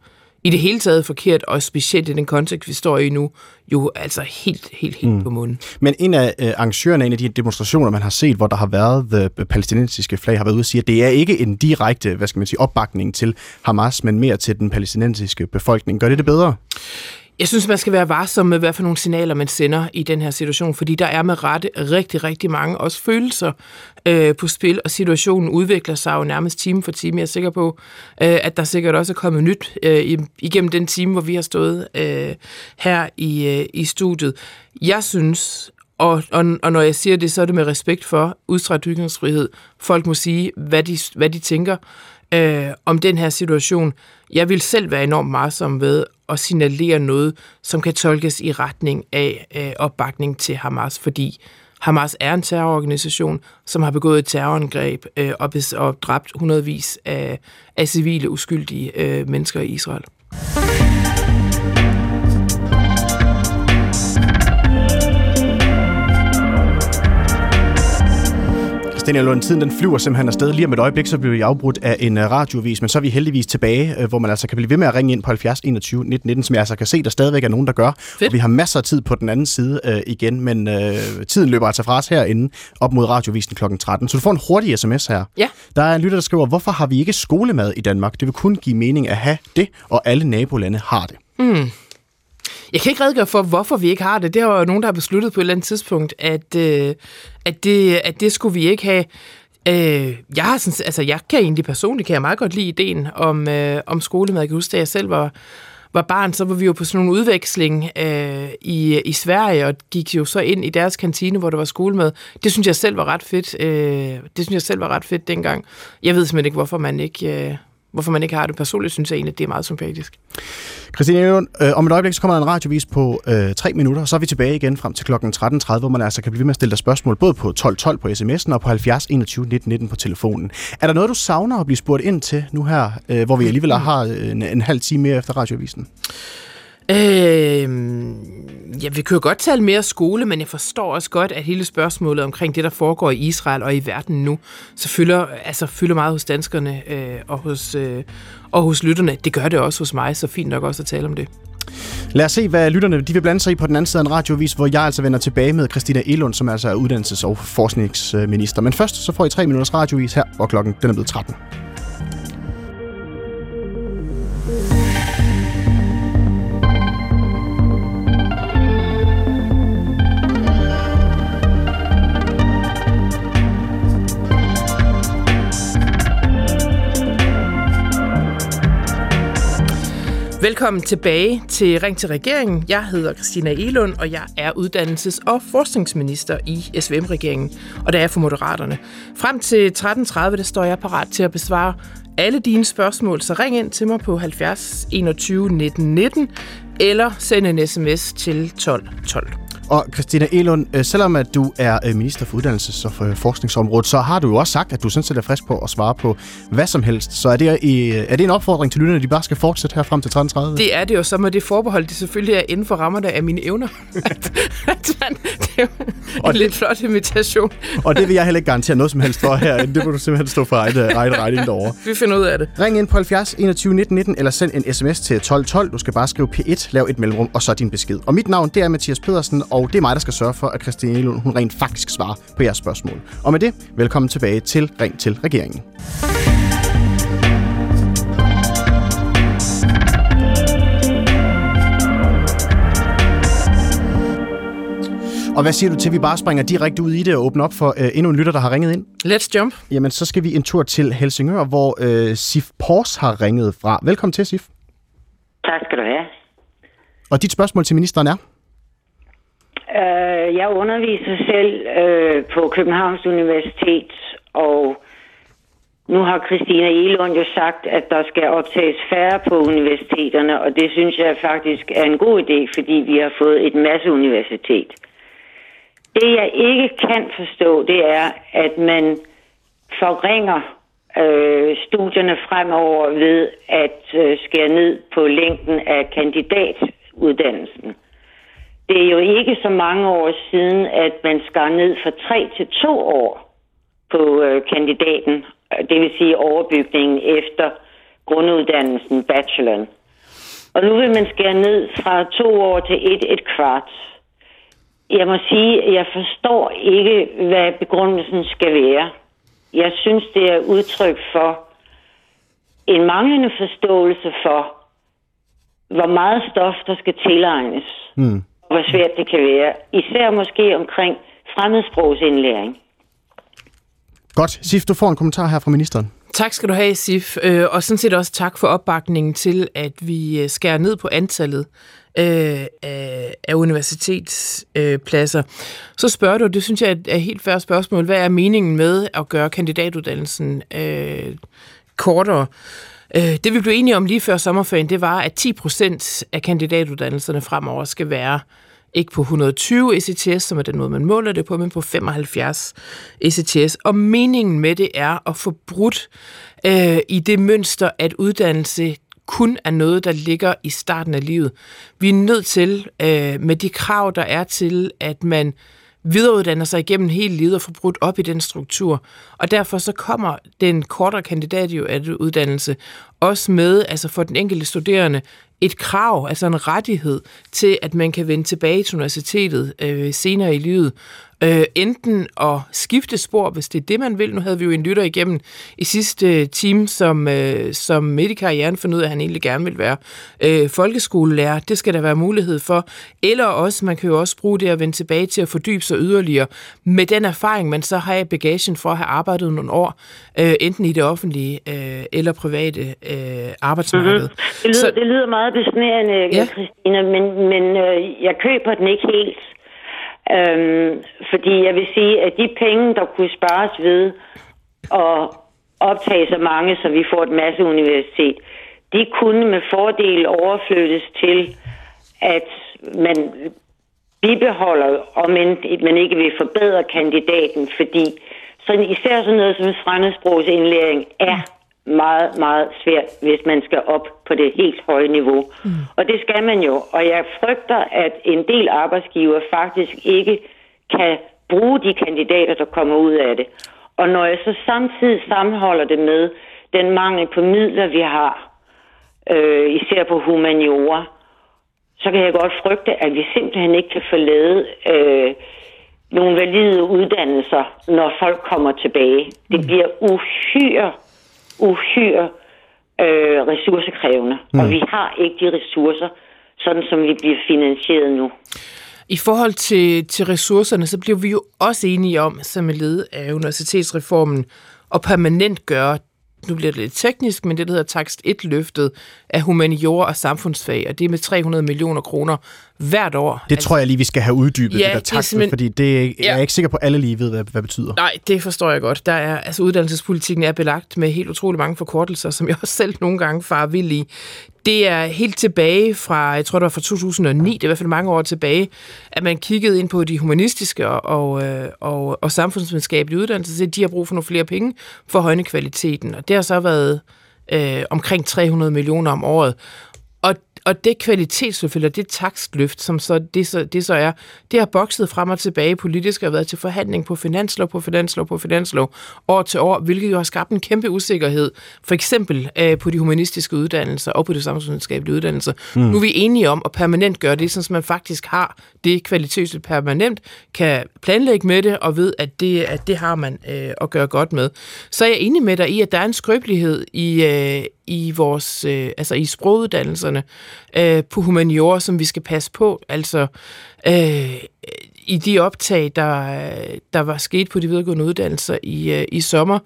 i det hele taget forkert, og specielt i den kontekst, vi står i nu, jo altså helt, helt, helt mm. på munden. Men en af øh, arrangørerne af en af de demonstrationer, man har set, hvor der har været the palæstinensiske flag, har været ude og sige, at det er ikke en direkte, hvad skal man sige, opbakning til Hamas, men mere til den palæstinensiske befolkning. Gør det det bedre? Jeg synes, man skal være varsom med, hvad for nogle signaler man sender i den her situation, fordi der er med rette rigtig, rigtig mange også følelser øh, på spil, og situationen udvikler sig jo nærmest time for time. Jeg er sikker på, øh, at der sikkert også er kommet nyt øh, igennem den time, hvor vi har stået øh, her i, øh, i studiet. Jeg synes, og, og, og når jeg siger det, så er det med respekt for udstrækt ytringsfrihed. Folk må sige, hvad de, hvad de tænker øh, om den her situation. Jeg vil selv være enormt varsom ved at signalere noget, som kan tolkes i retning af øh, opbakning til Hamas, fordi Hamas er en terrororganisation, som har begået et terrorangreb øh, og, bes- og dræbt hundredvis af, af civile, uskyldige øh, mennesker i Israel. Christina Lund, tiden den flyver simpelthen afsted. Lige om et øjeblik, så bliver vi afbrudt af en uh, radiovis, men så er vi heldigvis tilbage, uh, hvor man altså kan blive ved med at ringe ind på 70 21 19 19, som jeg altså kan se, der stadigvæk er nogen, der gør. Fedt. Og vi har masser af tid på den anden side uh, igen, men uh, tiden løber altså fra os herinde op mod radiovisen kl. 13. Så du får en hurtig sms her. Ja. Der er en lytter, der skriver, hvorfor har vi ikke skolemad i Danmark? Det vil kun give mening at have det, og alle nabolande har det. Mm. Jeg kan ikke redegøre for, hvorfor vi ikke har det. Det er jo nogen, der har besluttet på et eller andet tidspunkt, at, øh, at, det, at det skulle vi ikke have. Øh, jeg, har sådan, altså, jeg kan egentlig personligt kan jeg meget godt lide ideen om, øh, om skolemad. Jeg kan huske, da jeg selv var, var barn, så var vi jo på sådan nogle udveksling øh, i, i Sverige, og gik jo så ind i deres kantine, hvor der var skolemad. Det synes jeg selv var ret fedt. Øh, det synes jeg selv var ret fedt dengang. Jeg ved simpelthen ikke, hvorfor man ikke... Øh, hvorfor man ikke har det. Personligt synes jeg egentlig, at det er meget sympatisk. Christine øh, om et øjeblik så kommer der en radiovis på øh, tre minutter, og så er vi tilbage igen frem til kl. 13.30, hvor man altså kan blive ved med at stille dig spørgsmål, både på 1212 på sms'en og på 70 21 19 19 på telefonen. Er der noget, du savner at blive spurgt ind til nu her, øh, hvor vi alligevel har en, en halv time mere efter radiovisen? Øh, ja, vi kan jo godt tale mere skole, men jeg forstår også godt, at hele spørgsmålet omkring det, der foregår i Israel og i verden nu, så fylder, altså, fylder meget hos danskerne øh, og, hos, øh, og hos lytterne. Det gør det også hos mig, så fint nok også at tale om det. Lad os se, hvad lytterne de vil blande sig i på den anden side af en radiovis, hvor jeg altså vender tilbage med Christina Elund, som altså er uddannelses- og forskningsminister. Men først så får I tre minutters radiovis her, hvor klokken den er blevet 13. Velkommen tilbage til Ring til regeringen. Jeg hedder Christina Elund, og jeg er uddannelses- og forskningsminister i SVM-regeringen, og der er for Moderaterne. Frem til 13.30, der står jeg parat til at besvare alle dine spørgsmål, så ring ind til mig på 70 21 19 19, eller send en sms til 12 12. Og Christina Elund, øh, selvom at du er øh, minister for uddannelses- og for forskningsområdet, så har du jo også sagt, at du sådan set er frisk på at svare på hvad som helst. Så er det, er det en opfordring til lytterne, at de bare skal fortsætte her frem til 13.30? Det er det jo, så må det forbehold, det selvfølgelig er inden for rammerne af mine evner. at, at man, det er en og lidt flot invitation. og det vil jeg heller ikke garantere noget som helst for her. Det må du simpelthen stå for egen regning derovre. Vi finder ud af det. Ring ind på 70 21 19 19, eller send en sms til 12 12. Du skal bare skrive P1, lav et mellemrum, og så din besked. Og mit navn, det er Mathias Pedersen, og det er mig, der skal sørge for, at Christine Elund, hun rent faktisk svarer på jeres spørgsmål. Og med det, velkommen tilbage til Ring til regeringen. Og hvad siger du til, at vi bare springer direkte ud i det og åbner op for øh, endnu en lytter, der har ringet ind? Let's jump. Jamen, så skal vi en tur til Helsingør, hvor øh, Sif Pors har ringet fra. Velkommen til, Sif. Tak skal du have. Og dit spørgsmål til ministeren er? Øh, jeg underviser selv øh, på Københavns Universitet, og nu har Christina Elund jo sagt, at der skal optages færre på universiteterne, og det synes jeg faktisk er en god idé, fordi vi har fået et masse universitet. Det jeg ikke kan forstå, det er, at man forringer øh, studierne fremover ved at øh, skære ned på længden af kandidatuddannelsen. Det er jo ikke så mange år siden, at man skar ned fra tre til to år på øh, kandidaten, øh, det vil sige overbygningen efter grunduddannelsen, bacheloren. Og nu vil man skære ned fra to år til et, et kvart. Jeg må sige, at jeg forstår ikke, hvad begrundelsen skal være. Jeg synes, det er udtryk for en manglende forståelse for, hvor meget stof, der skal tilegnes. Mm hvor svært det kan være. Især måske omkring fremmedsprogsindlæring. Godt. Sif, du får en kommentar her fra ministeren. Tak skal du have, Sif. Øh, og sådan set også tak for opbakningen til, at vi øh, skærer ned på antallet øh, af universitetspladser. Så spørger du, det synes jeg er et helt færre spørgsmål, hvad er meningen med at gøre kandidatuddannelsen kortere? Øh, det vi blev enige om lige før sommerferien, det var, at 10 procent af kandidatuddannelserne fremover skal være ikke på 120 ECTS, som er den måde, man måler det på, men på 75 ECTS. Og meningen med det er at få brudt øh, i det mønster, at uddannelse kun er noget, der ligger i starten af livet. Vi er nødt til, øh, med de krav, der er til, at man videreuddanner sig igennem hele livet og får brudt op i den struktur. Og derfor så kommer den kortere kandidat jo af uddannelse også med, altså for den enkelte studerende, et krav, altså en rettighed til, at man kan vende tilbage til universitetet øh, senere i livet øh, enten at skifte spor, hvis det er det, man vil. Nu havde vi jo en lytter igennem i sidste time, som, øh, som midt i karrieren fandt ud af, at han egentlig gerne vil være øh, folkeskolelærer. Det skal der være mulighed for. Eller også, man kan jo også bruge det at vende tilbage til at fordybe sig yderligere med den erfaring, man så har i bagagen for at have arbejdet nogle år, øh, enten i det offentlige øh, eller private øh, arbejdsmarked. Mm-hmm. Det, lyder, så, det lyder meget besnærende, ja. Christina, men, men øh, jeg køber den ikke helt. Øhm, fordi jeg vil sige, at de penge, der kunne spares ved at optage så mange, så vi får et masse universitet, de kunne med fordel overflyttes til, at man bibeholder, og end man ikke vil forbedre kandidaten, fordi sådan, især sådan noget som fremmedsprogsindlæring er meget, meget svært, hvis man skal op på det helt høje niveau. Mm. Og det skal man jo. Og jeg frygter, at en del arbejdsgiver faktisk ikke kan bruge de kandidater, der kommer ud af det. Og når jeg så samtidig sammenholder det med den mangel på midler, vi har, øh, især på humaniora, så kan jeg godt frygte, at vi simpelthen ikke kan få lavet øh, nogle valide uddannelser, når folk kommer tilbage. Det mm. bliver uhyre uhyre øh, ressourcekrævende, mm. og vi har ikke de ressourcer, sådan som vi bliver finansieret nu. I forhold til, til ressourcerne, så bliver vi jo også enige om, som er led af universitetsreformen, at permanent gøre nu bliver det lidt teknisk, men det, der hedder takst 1-løftet af humaniora og samfundsfag, og det er med 300 millioner kroner hvert år. Det altså, tror jeg lige, vi skal have uddybet, ja, det der takst, det fordi det, ja. jeg er ikke sikker på, at alle lige ved, hvad, hvad det betyder. Nej, det forstår jeg godt. Der er, altså, uddannelsespolitikken er belagt med helt utrolig mange forkortelser, som jeg også selv nogle gange far vil i. Det er helt tilbage fra, jeg tror det var fra 2009, det er i hvert fald mange år tilbage, at man kiggede ind på de humanistiske og, og, øh, og, og samfundsvidenskabelige uddannelser, så de har brug for nogle flere penge for at højne kvaliteten. Og det har så været øh, omkring 300 millioner om året og det kvalitetsløft, det takstløft, som så det, så, det så er, det har bokset frem og tilbage politisk og været til forhandling på finanslov, på finanslov, på finanslov, år til år, hvilket jo har skabt en kæmpe usikkerhed, for eksempel øh, på de humanistiske uddannelser og på de samfundsvidenskabelige uddannelser. Mm. Nu er vi enige om at permanent gøre det, så man faktisk har det kvalitetsløft permanent, kan planlægge med det og ved, at det, at det har man øh, at gøre godt med. Så er jeg enig med dig i, at der er en skrøbelighed i, øh, i vores, øh, altså i sproguddannelserne øh, på humaniora, som vi skal passe på. Altså, øh, i de optag, der, der var sket på de videregående uddannelser i, øh, i sommer,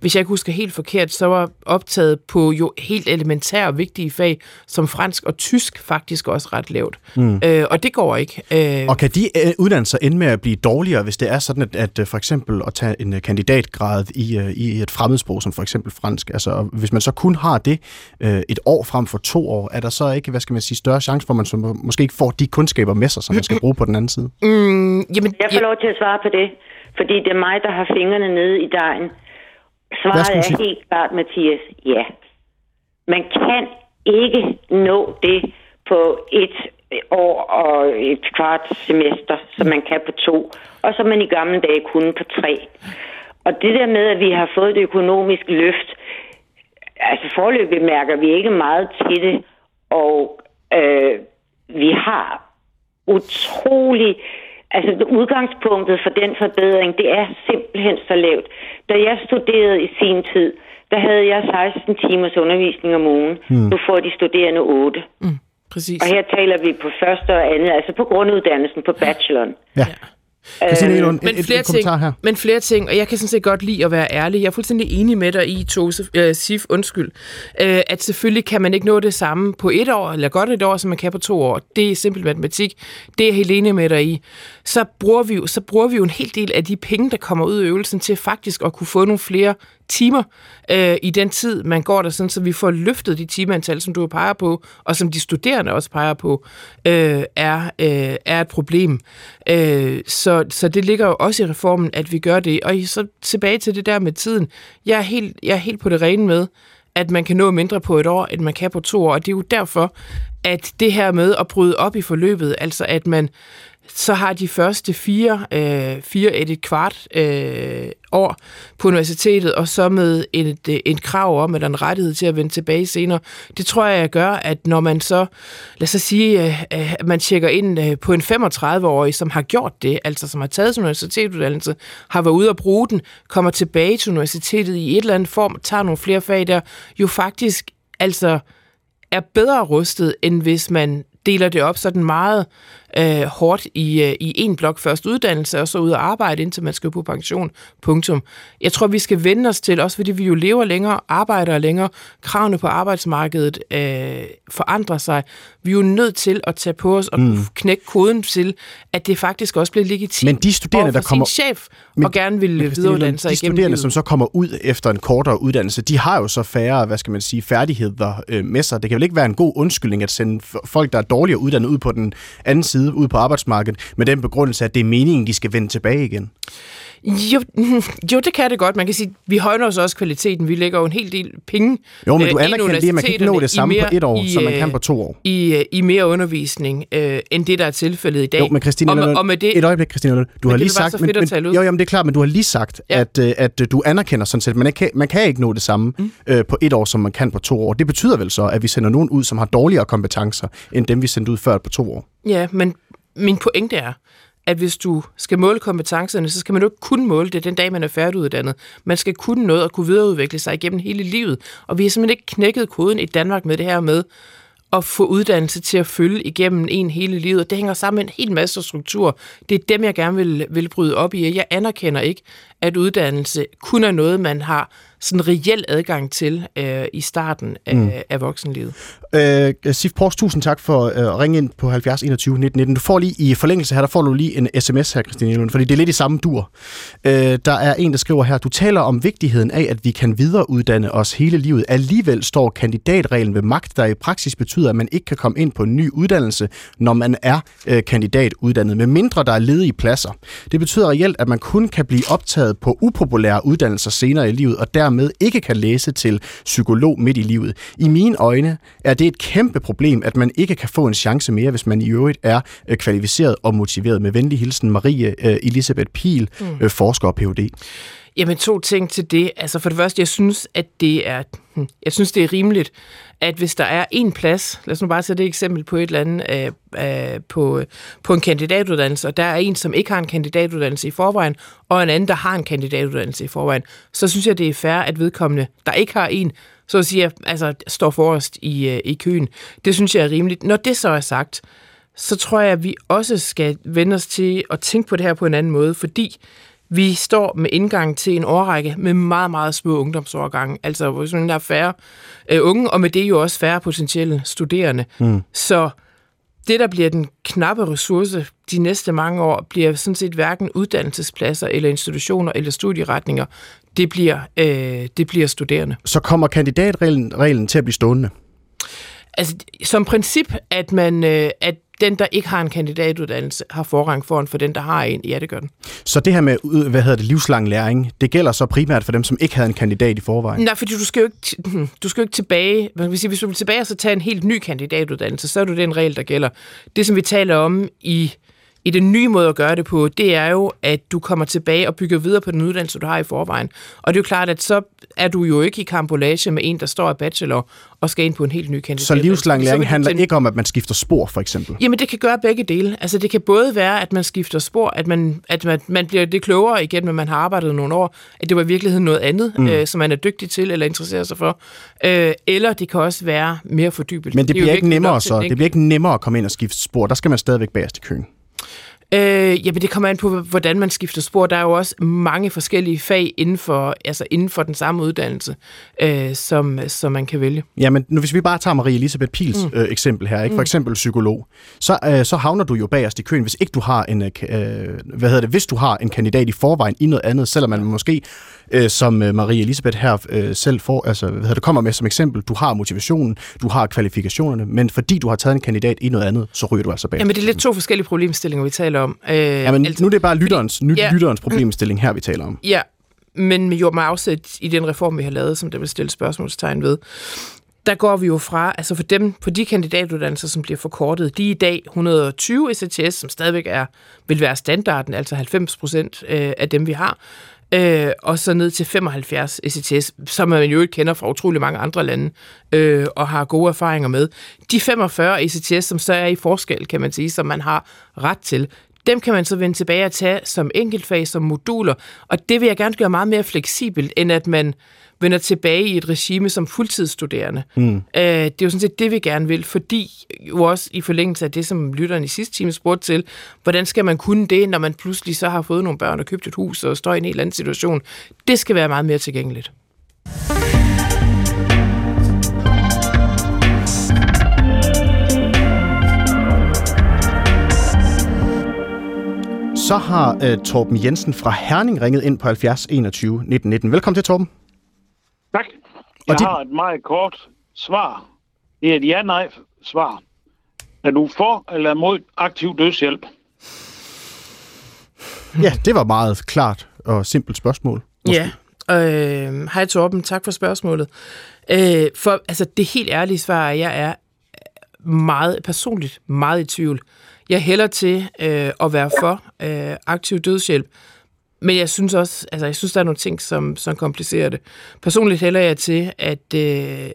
hvis jeg ikke husker helt forkert, så var optaget på jo helt elementære og vigtige fag, som fransk og tysk faktisk også ret lavt. Mm. Øh, og det går ikke. Øh, og kan de øh, uddannelser ende med at blive dårligere, hvis det er sådan, at, at for eksempel at tage en kandidatgrad i, i et fremmedsprog, som for eksempel fransk, altså hvis man så kun har det øh, et år frem for to år, er der så ikke, hvad skal man sige, større chance for, at man så måske ikke får de kundskaber med sig, som man skal bruge på den anden side? Mm, jamen, jeg får ja. lov til at svare på det, fordi det er mig, der har fingrene nede i dejen. Svaret er helt klart, Mathias, ja. Man kan ikke nå det på et år og et kvart semester, som man kan på to, og som man i gamle dage kunne på tre. Og det der med, at vi har fået det økonomiske løft, altså forløbig mærker vi ikke meget til det, og øh, vi har utrolig Altså udgangspunktet for den forbedring, det er simpelthen så lavt. Da jeg studerede i sin tid, der havde jeg 16 timers undervisning om ugen. Mm. Nu får de studerende 8. Mm, præcis. Og her taler vi på første og andet, altså på grunduddannelsen, på bacheloren. Ja. Christine Elund, men, et, flere et ting, her. men flere ting, og jeg kan sådan set godt lide at være ærlig. Jeg er fuldstændig enig med dig i, Tose, uh, Sif, undskyld, uh, at selvfølgelig kan man ikke nå det samme på et år, eller godt et år, som man kan på to år. Det er simpel matematik. Det er jeg helt enig med dig i. Så bruger, vi så bruger vi jo en hel del af de penge, der kommer ud af øvelsen, til faktisk at kunne få nogle flere timer øh, i den tid, man går der, sådan, så vi får løftet de timeantal, som du peger på, og som de studerende også peger på, øh, er, øh, er et problem. Øh, så, så det ligger jo også i reformen, at vi gør det. Og så tilbage til det der med tiden. Jeg er helt, jeg er helt på det rene med, at man kan nå mindre på et år, end man kan på to år. Og det er jo derfor, at det her med at bryde op i forløbet, altså at man så har de første fire, øh, fire et, et kvart øh, år på universitetet, og så med et, et, et krav om, eller en rettighed til at vende tilbage senere. Det tror jeg gør, at når man så, lad os sige, øh, øh, at man tjekker ind øh, på en 35-årig, som har gjort det, altså som har taget sin universitetsuddannelse, har været ude og bruge den, kommer tilbage til universitetet i et eller andet form, tager nogle flere fag der, jo faktisk altså er bedre rustet, end hvis man deler det op sådan meget øh, hårdt i, øh, i en blok først uddannelse, og så ud og arbejde, indtil man skal på pension. Punktum. Jeg tror, vi skal vende os til, også fordi vi jo lever længere, arbejder længere, kravene på arbejdsmarkedet øh, forandrer sig. Vi er jo nødt til at tage på os og mm. knække koden til, at det faktisk også bliver legitimt men de studerende, der kommer, chef men, og gerne vil videreuddanne sig de igennem studerende, livet. som så kommer ud efter en kortere uddannelse, de har jo så færre, hvad skal man sige, færdigheder øh, med sig. Det kan vel ikke være en god undskyldning at sende folk, der er dårligere uddannet ud på den anden side side ud på arbejdsmarkedet, med den begrundelse, at det er meningen, de skal vende tilbage igen? Jo, jo, det kan det godt. Man kan sige, vi højner os også kvaliteten. Vi lægger jo en hel del penge Jo, men du øh, anerkender lige, at man kan ikke nå det samme mere, på et år, i, som man kan på to år. I, øh, i mere undervisning, øh, end det, der er tilfældet i dag. Jo, men Christine, og, og med det, et øjeblik, Christine, du men har lige sagt... Men, men, jo, jamen, det er klart, men du har lige sagt, ja. at, øh, at du anerkender sådan set, at man kan, man kan ikke nå det samme mm. øh, på et år, som man kan på to år. Det betyder vel så, at vi sender nogen ud, som har dårligere kompetencer, end dem, vi sendte ud før på to år. Ja, men min pointe er, at hvis du skal måle kompetencerne, så skal man jo ikke kun måle det den dag, man er færdiguddannet. Man skal kunne noget og kunne videreudvikle sig igennem hele livet. Og vi har simpelthen ikke knækket koden i Danmark med det her med at få uddannelse til at følge igennem en hele livet. Det hænger sammen med en hel masse struktur. Det er dem, jeg gerne vil, vil bryde op i. Jeg anerkender ikke, at uddannelse kun er noget, man har sådan reel adgang til øh, i starten af, mm. af voksenlivet. Øh, Sif Pors, tusind tak for øh, at ringe ind på 70 21 19 19. Du får lige i forlængelse her, der får du lige en sms her, Christine Elund, fordi det er lidt i samme dur. Øh, der er en, der skriver her, du taler om vigtigheden af, at vi kan videreuddanne os hele livet. Alligevel står kandidatreglen ved magt, der i praksis betyder, at man ikke kan komme ind på en ny uddannelse, når man er øh, kandidatuddannet, med mindre der er ledige pladser. Det betyder reelt, at man kun kan blive optaget på upopulære uddannelser senere i livet, og dermed ikke kan læse til psykolog midt i livet. I mine øjne er det et kæmpe problem, at man ikke kan få en chance mere, hvis man i øvrigt er øh, kvalificeret og motiveret. Med venlig hilsen Marie øh, Elisabeth Pil, mm. Øh, forsker og Ph.D. Jamen to ting til det. Altså for det første, jeg synes, at det er, hmm, jeg synes, det er rimeligt, at hvis der er en plads, lad os nu bare sætte et eksempel på et eller andet, øh, øh, på, på en kandidatuddannelse, og der er en, som ikke har en kandidatuddannelse i forvejen, og en anden, der har en kandidatuddannelse i forvejen, så synes jeg, det er fair, at vedkommende, der ikke har en, så at sige, altså står forrest i, øh, i køen. Det synes jeg er rimeligt. Når det så er sagt, så tror jeg, at vi også skal vende os til at tænke på det her på en anden måde, fordi vi står med indgang til en årrække med meget, meget små ungdomsårgange, altså hvor der er færre øh, unge, og med det jo også færre potentielle studerende. Mm. Så det, der bliver den knappe ressource de næste mange år, bliver sådan set hverken uddannelsespladser eller institutioner eller studieretninger. Det bliver, øh, det bliver studerende. Så kommer kandidatreglen reglen til at blive stående? Altså, som princip, at man, øh, at den, der ikke har en kandidatuddannelse, har forrang foran for den, der har en. Ja, det gør den. Så det her med, hvad hedder det, livslang læring, det gælder så primært for dem, som ikke havde en kandidat i forvejen? Nej, fordi du skal jo ikke, du skal jo ikke tilbage. Man kan sige, hvis du vil tilbage og så tage en helt ny kandidatuddannelse, så er det den regel, der gælder. Det, som vi taler om i i den nye måde at gøre det på, det er jo, at du kommer tilbage og bygger videre på den uddannelse, du har i forvejen. Og det er jo klart, at så er du jo ikke i kampolage med en, der står af bachelor og skal ind på en helt ny kandidat. Så livslang læring handler ikke om, at man skifter spor, for eksempel? Jamen, det kan gøre begge dele. Altså, det kan både være, at man skifter spor, at man, at man, man bliver det klogere igen, men man har arbejdet nogle år, at det var i virkeligheden noget andet, mm. øh, som man er dygtig til eller interesserer sig for. Øh, eller det kan også være mere fordybet. Men det, det bliver ikke nemmere så. Det bliver ikke nemmere at komme ind og skifte spor. Der skal man stadigvæk bagerst i køen. Øh, jamen, det kommer an på, hvordan man skifter spor. Der er jo også mange forskellige fag inden for, altså inden for den samme uddannelse, øh, som, som man kan vælge. Jamen, nu, hvis vi bare tager Marie Elisabeth Pils mm. øh, eksempel her, ikke? for mm. eksempel psykolog, så, øh, så havner du jo bagerst i køen, hvis ikke du har en, øh, hvad hedder det, hvis du har en kandidat i forvejen i noget andet, selvom man måske øh, som øh, Marie Elisabeth her øh, selv får, altså, hvad hedder det, kommer med som eksempel. Du har motivationen, du har kvalifikationerne, men fordi du har taget en kandidat i noget andet, så ryger du altså bag. Jamen, det er lidt to forskellige problemstillinger, vi taler om. Øh, Jamen, altså, nu er det bare lytterens, fordi, ja, lytterens problemstilling her, vi taler om. Ja, men jo med afsæt i den reform, vi har lavet, som der vil stille spørgsmålstegn ved. der går vi jo fra, altså for dem, på de kandidatuddannelser, som bliver forkortet, de er i dag 120 ECTS, som stadigvæk er, vil være standarden, altså 90 procent øh, af dem, vi har, øh, og så ned til 75 ECTS, som man jo ikke kender fra utrolig mange andre lande, øh, og har gode erfaringer med. De 45 ECTS, som så er i forskel, kan man sige, som man har ret til, dem kan man så vende tilbage og tage som enkeltfag, som moduler, og det vil jeg gerne gøre meget mere fleksibelt, end at man vender tilbage i et regime som fuldtidsstuderende. Mm. Øh, det er jo sådan set det, vi gerne vil, fordi jo også i forlængelse af det, som lytteren i sidste time spurgte til, hvordan skal man kunne det, når man pludselig så har fået nogle børn og købt et hus og står i en helt anden situation. Det skal være meget mere tilgængeligt. Så har uh, Torben Jensen fra Herning ringet ind på 70 21 19 19. Velkommen til, Torben. Tak. Jeg dit... har et meget kort svar. Det er et ja-nej-svar. Er du for eller mod aktiv dødshjælp? Ja, det var meget klart og simpelt spørgsmål. Måske. Ja. Øh, hej Torben, tak for spørgsmålet. Øh, for altså, det helt ærlige svar er, at jeg er meget personligt meget i tvivl. Jeg hælder til øh, at være for øh, aktiv dødshjælp, men jeg synes også, altså jeg synes, der er nogle ting, som, som komplicerer det. Personligt hælder jeg til, at, øh,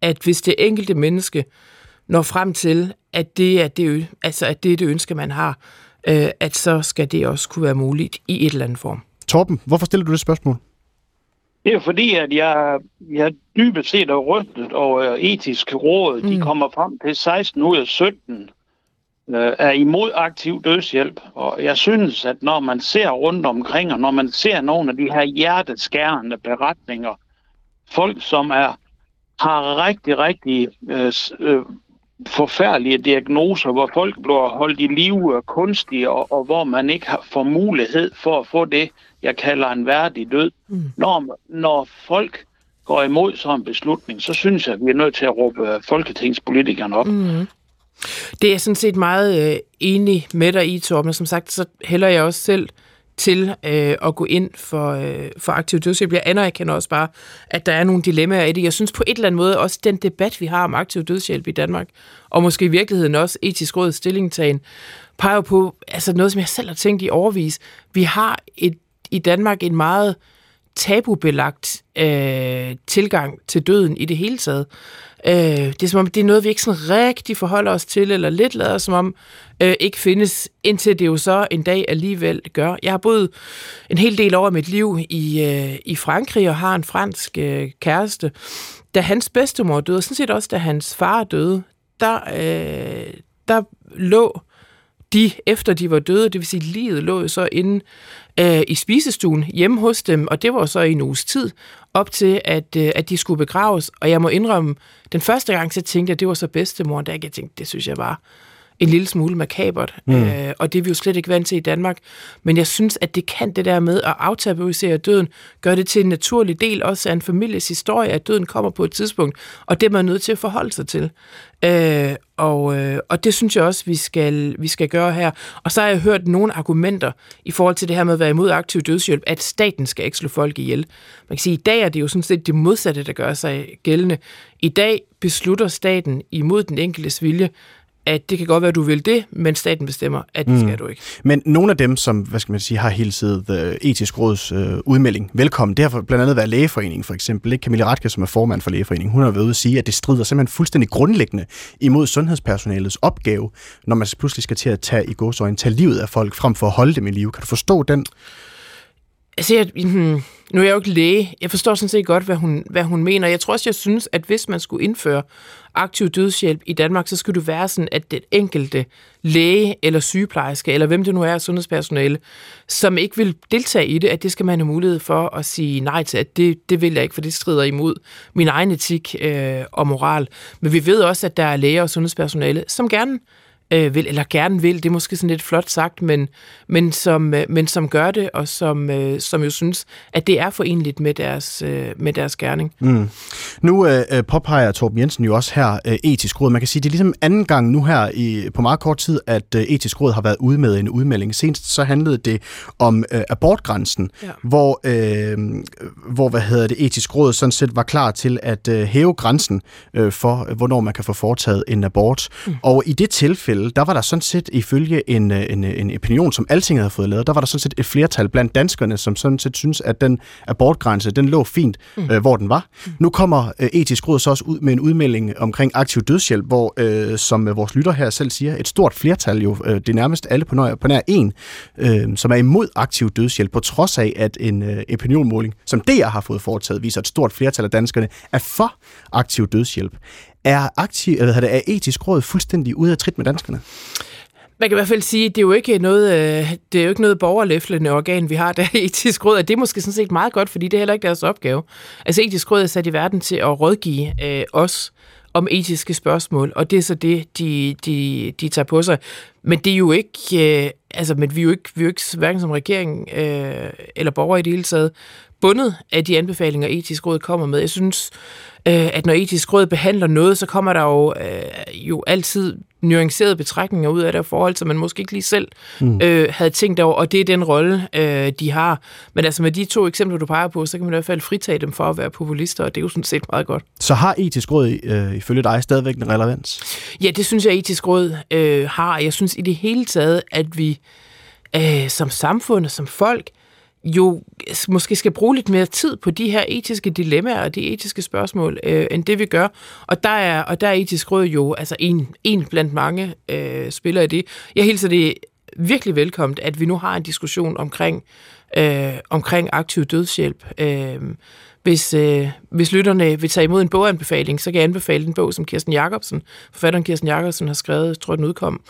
at hvis det enkelte menneske når frem til, at det er det, altså at det, er det ønske, man har, øh, at så skal det også kunne være muligt i et eller andet form. Torben, hvorfor stiller du det spørgsmål? Det er fordi, at jeg, jeg dybest set er rystet over etiske råd. Mm. De kommer frem til 16 ud af 17 øh, er imod aktiv dødshjælp. Og jeg synes, at når man ser rundt omkring, og når man ser nogle af de her hjerteskærende beretninger, folk som er har rigtig, rigtig øh, øh, forfærdelige diagnoser, hvor folk bliver holdt i live kunstige, og, og hvor man ikke har, får mulighed for at få det, jeg kalder en værdig død. Mm. Når, når folk går imod sådan en beslutning, så synes jeg, at vi er nødt til at råbe folketingspolitikerne op. Mm. Det er jeg sådan set meget øh, enig med dig i, Torben. Som sagt, så hælder jeg også selv til øh, at gå ind for, øh, for aktiv dødshjælp. Jeg anerkender også bare, at der er nogle dilemmaer i det. Jeg synes på et eller andet måde også, den debat, vi har om aktiv dødshjælp i Danmark, og måske i virkeligheden også etisk råd stillingtagen, peger på altså noget, som jeg selv har tænkt i overvis. Vi har et, i Danmark en meget tabubelagt øh, tilgang til døden i det hele taget. Øh, det er som om, det er noget, vi ikke sådan rigtig forholder os til, eller lidt lader som om øh, ikke findes, indtil det jo så en dag alligevel gør. Jeg har boet en hel del over mit liv i, øh, i Frankrig, og har en fransk øh, kæreste. Da hans bedstemor døde, og sådan set også da hans far døde, der, øh, der lå de, efter de var døde, det vil sige, livet lå jo så inde øh, i spisestuen hjemme hos dem, og det var så i en uges tid, op til, at, øh, at de skulle begraves. Og jeg må indrømme, den første gang, så tænkte jeg, at det var så bedstemor, der jeg tænkte, det synes jeg var en lille smule makabert, mm. øh, og det er vi jo slet ikke vant til i Danmark. Men jeg synes, at det kan det der med at aftabuisere døden, gøre det til en naturlig del også af en families historie, at døden kommer på et tidspunkt, og det er man nødt til at forholde sig til. Øh, og, øh, og det synes jeg også, vi skal, vi skal gøre her. Og så har jeg hørt nogle argumenter i forhold til det her med at være imod aktiv dødshjælp, at staten skal ikke slå folk ihjel. Man kan sige, at i dag er det jo sådan set det modsatte, der gør sig gældende. I dag beslutter staten imod den enkeltes vilje, at det kan godt være, at du vil det, men staten bestemmer, at det mm. skal du ikke. Men nogle af dem, som hvad skal man sige, har hilset uh, etisk råds uh, udmelding velkommen, det har blandt andet været Lægeforeningen for eksempel. Ikke? Camilla Ratke, som er formand for Lægeforeningen, hun har været ude at sige, at det strider simpelthen fuldstændig grundlæggende imod sundhedspersonalets opgave, når man pludselig skal til at tage i godsøjne, tage livet af folk, frem for at holde dem i live. Kan du forstå den? Altså, jeg, hmm, nu er jeg jo ikke læge. Jeg forstår sådan set godt, hvad hun, hvad hun mener. Jeg tror også, jeg synes, at hvis man skulle indføre aktiv dødshjælp i Danmark, så skulle det være sådan, at den enkelte læge eller sygeplejerske, eller hvem det nu er, sundhedspersonale, som ikke vil deltage i det, at det skal man have mulighed for at sige nej til, at det, det vil jeg ikke, for det strider imod min egen etik øh, og moral. Men vi ved også, at der er læger og sundhedspersonale, som gerne øh, vil, eller gerne vil, det er måske sådan lidt flot sagt, men, men, som, øh, men som gør det, og som, øh, som jo synes, at det er forenligt med deres, øh, med deres gerning. Mm. Nu øh, øh, påpeger Torben Jensen jo også her øh, etisk råd. Man kan sige, det er ligesom anden gang nu her i, på meget kort tid, at øh, etisk råd har været ude med en udmelding. Senest så handlede det om øh, abortgrænsen, ja. hvor, øh, hvor hvad hedder det, etisk råd sådan set var klar til at øh, hæve grænsen øh, for, hvornår man kan få foretaget en abort. Mm. Og i det tilfælde, der var der sådan set ifølge en, øh, en, en opinion, som Altinget havde fået lavet, der var der sådan set et flertal blandt danskerne, som sådan set synes, at den abortgrænse, den lå fint, mm. øh, hvor den var. Mm. Nu kommer øh, etisk råd så også ud med en udmelding omkring aktiv dødshjælp, hvor, øh, som øh, vores lytter her selv siger, et stort flertal jo, øh, det er nærmest alle på nær, på nær en, øh, som er imod aktiv dødshjælp, på trods af, at en øh, opinionmåling, som DR har fået foretaget, viser, at et stort flertal af danskerne er for aktiv dødshjælp. Er, aktiv, eller er etisk råd fuldstændig ude af trit med danskerne? Man kan i hvert fald sige, at det er jo ikke noget, øh, det er jo ikke noget borgerlæflende organ, vi har der etisk råd, og det er måske sådan set meget godt, fordi det er heller ikke deres opgave. Altså etisk råd er sat i verden til at rådgive øh, os om etiske spørgsmål, og det er så det, de, de, de tager på sig. Men det er jo ikke, øh, altså, men vi er jo ikke, vi er jo ikke hverken som regering øh, eller borgere i det hele taget bundet af de anbefalinger, etisk råd kommer med. Jeg synes, øh, at når etisk råd behandler noget, så kommer der jo, øh, jo altid nuancerede betragtninger ud af det forhold, som man måske ikke lige selv mm. øh, havde tænkt over, og det er den rolle, øh, de har. Men altså med de to eksempler, du peger på, så kan man i hvert fald fritage dem for at være populister, og det er jo sådan set meget godt. Så har etisk råd øh, ifølge dig stadigvæk en relevans? Ja, det synes jeg, etisk råd øh, har. Jeg synes i det hele taget, at vi øh, som samfund og som folk jo måske skal bruge lidt mere tid på de her etiske dilemmaer og de etiske spørgsmål, øh, end det vi gør. Og der er, og der er etisk råd jo altså en, en blandt mange øh, spillere i det. Jeg hilser det virkelig velkomment, at vi nu har en diskussion omkring, øh, omkring aktiv dødshjælp. Øh, hvis, øh, hvis lytterne vil tage imod en boganbefaling, så kan jeg anbefale en bog, som Kirsten Jacobsen, forfatteren Kirsten Jacobsen har skrevet, jeg tror den udkom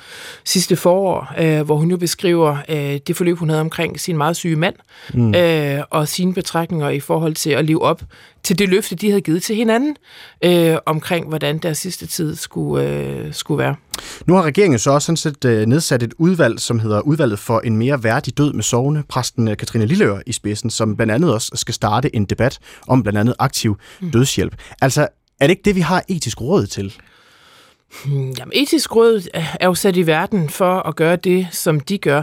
sidste forår, øh, hvor hun jo beskriver øh, det forløb, hun havde omkring sin meget syge mand, mm. øh, og sine betragtninger i forhold til at leve op til det løfte, de havde givet til hinanden, øh, omkring hvordan deres sidste tid skulle, øh, skulle være. Nu har regeringen så også sådan set øh, nedsat et udvalg, som hedder Udvalget for en mere værdig død med sovende, præsten øh, Katrine Lilleør i spidsen, som blandt andet også skal starte en debat om blandt andet aktiv mm. dødshjælp. Altså, er det ikke det, vi har etisk råd til? Hmm, jamen, etisk råd er jo sat i verden for at gøre det, som de gør.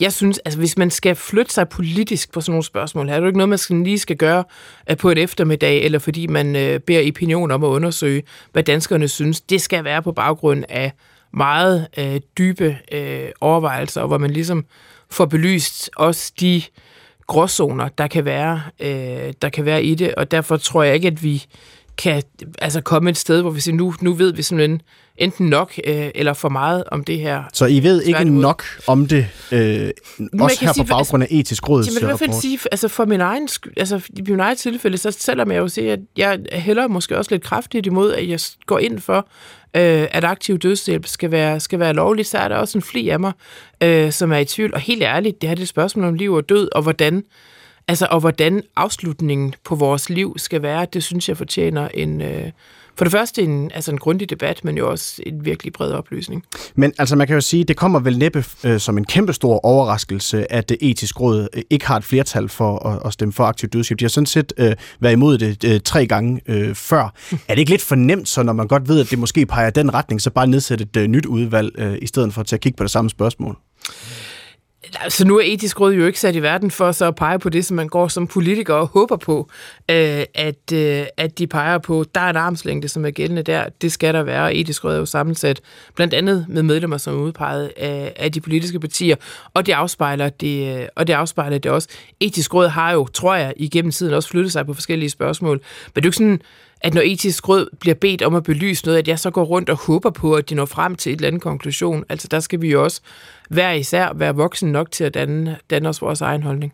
Jeg synes, altså hvis man skal flytte sig politisk på sådan nogle spørgsmål, er det jo ikke noget, man skal lige skal gøre øh, på et eftermiddag, eller fordi man øh, beder opinion om at undersøge, hvad danskerne synes. Det skal være på baggrund af meget øh, dybe øh, overvejelser, hvor man ligesom får belyst også de gråzoner, der kan være, øh, der kan være i det, og derfor tror jeg ikke, at vi kan altså komme et sted, hvor vi siger, nu, nu ved vi simpelthen enten nok øh, eller for meget om det her. Så I ved ikke nok om det, øh, også her på baggrund af etisk råd? Jeg vil i hvert fald sige, altså for min egen, altså i min egen tilfælde, så selvom jeg jo siger, at jeg hælder måske også lidt kraftigt imod, at jeg går ind for, øh, at aktiv dødshjælp skal være, skal være lovligt, så er der også en fli af mig, øh, som er i tvivl. Og helt ærligt, det her det er et spørgsmål om liv og død, og hvordan Altså, og hvordan afslutningen på vores liv skal være, det synes jeg fortjener en, øh, for det første en, altså en grundig debat, men jo også en virkelig bred oplysning. Men altså man kan jo sige, det kommer vel næppe øh, som en kæmpestor overraskelse, at det etiske råd øh, ikke har et flertal for at, at stemme for aktiv dødshjælp. De har sådan set øh, været imod det øh, tre gange øh, før. er det ikke lidt for nemt, så når man godt ved, at det måske peger den retning, så bare nedsætte et øh, nyt udvalg, øh, i stedet for at tage at kigge på det samme spørgsmål? Så nu er etisk råd jo ikke sat i verden for så at pege på det, som man går som politiker og håber på, øh, at, øh, at de peger på. Der er en armslængde, som er gældende der. Det skal der være. Etisk råd er jo sammensat blandt andet med medlemmer, som er udpeget af, af de politiske partier, og det afspejler det, øh, og det afspejler det også. Etisk råd har jo, tror jeg, igennem tiden også flyttet sig på forskellige spørgsmål. Men det er jo ikke sådan, at når etisk råd bliver bedt om at belyse noget, at jeg så går rundt og håber på, at de når frem til et eller andet konklusion. Altså der skal vi jo også hver især være voksen nok til at danne, danne os vores egen holdning.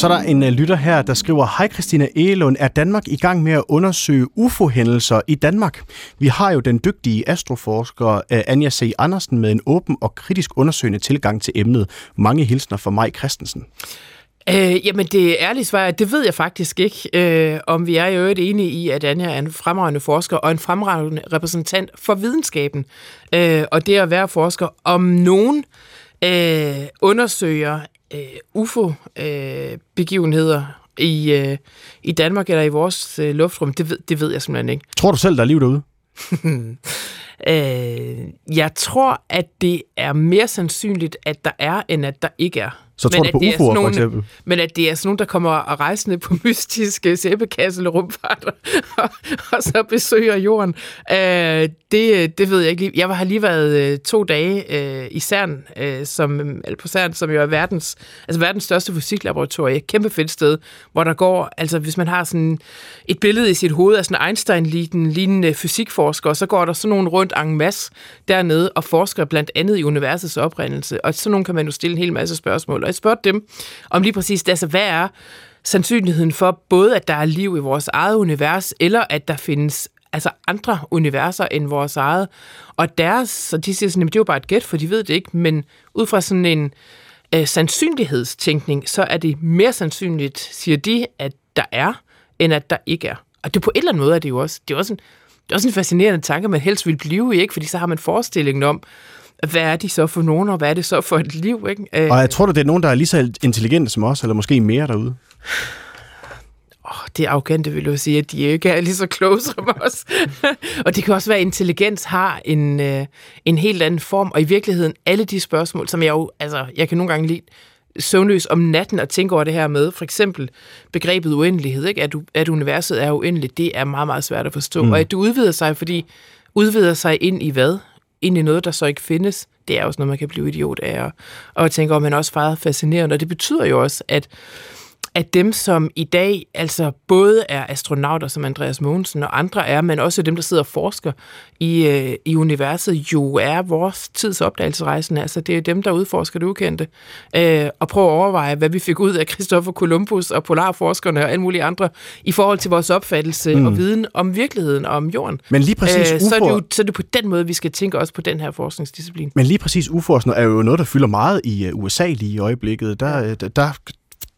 Så er der en øh, lytter her, der skriver, Hej Christina Egelund, er Danmark i gang med at undersøge UFO-hændelser i Danmark? Vi har jo den dygtige astroforsker øh, Anja C. Andersen med en åben og kritisk undersøgende tilgang til emnet. Mange hilsner fra mig Christensen. Øh, jamen, det ærlige svar er, det ved jeg faktisk ikke, øh, om vi er i øvrigt enige i, at Anja er en fremragende forsker og en fremragende repræsentant for videnskaben. Øh, og det at være forsker, om nogen øh, undersøger øh, UFO-begivenheder øh, i, øh, i Danmark eller i vores øh, luftrum, det ved, det ved jeg simpelthen ikke. Tror du selv, der er liv derude? øh, jeg tror, at det er mere sandsynligt, at der er, end at der ikke er. Så tror men du på UFO'er, for eksempel? Men at det er sådan nogle, der kommer og rejsende på mystiske sæbekassel rumfarter, og, og så besøger jorden. Øh, det, det ved jeg ikke. Jeg har lige været øh, to dage øh, i CERN, øh, som, eller på CERN, som jo er verdens, altså verdens største fysiklaboratorie. Kæmpe fedt sted, hvor der går, altså hvis man har sådan et billede i sit hoved af sådan Einstein-lignende fysikforsker, så går der sådan nogle rundt en masse dernede og forsker blandt andet i universets oprindelse. Og sådan nogle kan man jo stille en hel masse spørgsmål jeg spurgte dem om lige præcis, altså hvad er sandsynligheden for både, at der er liv i vores eget univers, eller at der findes altså andre universer end vores eget. Og deres, så de siger sådan, at det er jo bare et gæt, for de ved det ikke, men ud fra sådan en øh, sandsynlighedstænkning, så er det mere sandsynligt, siger de, at der er, end at der ikke er. Og det på en eller anden måde er det jo også, det er også en, det er også en fascinerende tanke, man helst vil blive i, ikke? fordi så har man forestillingen om, hvad er de så for nogen, og hvad er det så for et liv? Ikke? Og jeg tror du, det er nogen, der er lige så intelligente som os, eller måske mere derude? Oh, det er arrogante vil jeg sige, at de ikke er lige så kloge som os. og det kan også være, at intelligens har en, øh, en helt anden form, og i virkeligheden alle de spørgsmål, som jeg jo, altså, jeg kan nogle gange lide søvnløs om natten og tænke over det her med, for eksempel begrebet uendelighed, ikke? At, at universet er uendeligt, det er meget, meget svært at forstå. Mm. Og at det udvider sig, fordi udvider sig ind i hvad? Ind i noget, der så ikke findes, det er også noget, man kan blive idiot af. Og, og tænke om, at også meget fascinerende. Og det betyder jo også, at at dem, som i dag altså både er astronauter, som Andreas Mogensen og andre er, men også dem, der sidder og forsker i, øh, i universet, jo er vores tids opdagelsesrejsende. Altså det er dem, der udforsker det ukendte. Øh, og prøve at overveje, hvad vi fik ud af Christopher Columbus og polarforskerne og alle mulige andre i forhold til vores opfattelse mm. og viden om virkeligheden og om jorden. Men lige præcis øh, så, er det jo, så er det på den måde, vi skal tænke også på den her forskningsdisciplin. Men lige præcis uforskning er jo noget, der fylder meget i øh, USA lige i øjeblikket. Der, øh, der, der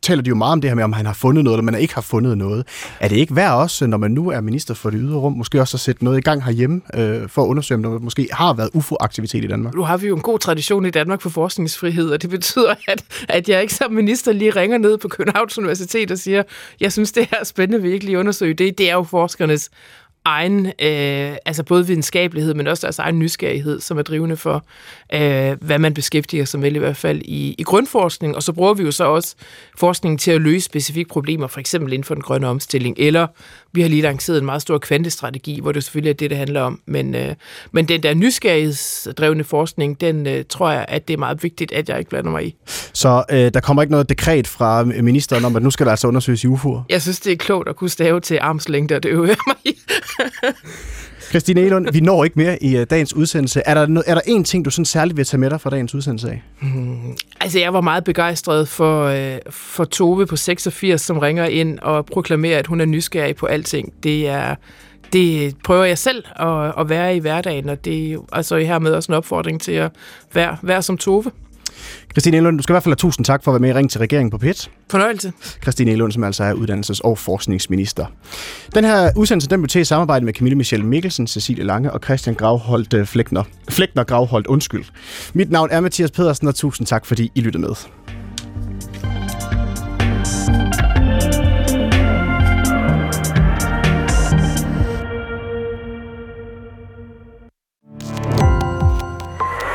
taler de jo meget om det her med, om han har fundet noget, eller man ikke har fundet noget. Er det ikke værd også, når man nu er minister for det ydre rum, måske også at sætte noget i gang herhjemme, øh, for at undersøge, om der måske har været UFO-aktivitet i Danmark? Nu har vi jo en god tradition i Danmark for forskningsfrihed, og det betyder, at, at jeg ikke som minister lige ringer ned på Københavns Universitet og siger, jeg synes, det her er spændende, vi ikke lige undersøge det. Det er jo forskernes egen, øh, altså både videnskabelighed, men også deres egen nysgerrighed, som er drivende for, øh, hvad man beskæftiger sig med, i hvert fald i, i grundforskning. Og så bruger vi jo så også forskningen til at løse specifikke problemer, for eksempel inden for den grønne omstilling, eller vi har lige lanceret en meget stor kvantestrategi, hvor det selvfølgelig er det, det handler om. Men, øh, men den der nysgerrighedsdrevne forskning, den øh, tror jeg, at det er meget vigtigt, at jeg ikke blander mig i. Så øh, der kommer ikke noget dekret fra ministeren om, at nu skal der altså undersøges i UFO'er? Jeg synes, det er klogt at kunne stave til armslængde, og det øver mig i. Christine Elund, vi når ikke mere i uh, dagens udsendelse. Er der, no- er der en ting, du sådan særligt vil tage med dig fra dagens udsendelse af? Mm, altså, jeg var meget begejstret for, uh, for Tove på 86, som ringer ind og proklamerer, at hun er nysgerrig på alting. Det er det prøver jeg selv at, at være i hverdagen, og det er altså hermed også en opfordring til at være, være som Tove. Christine Elund, du skal i hvert fald have tusind tak for at være med i Ring til regeringen på PIT. Fornøjelse. Christine Elund, som altså er uddannelses- og forskningsminister. Den her udsendelse, den blev til i samarbejde med Camille Michelle Mikkelsen, Cecilie Lange og Christian Gravholdt uh, Flækner. Flækner Gravholdt, undskyld. Mit navn er Mathias Pedersen, og tusind tak, fordi I lyttede med.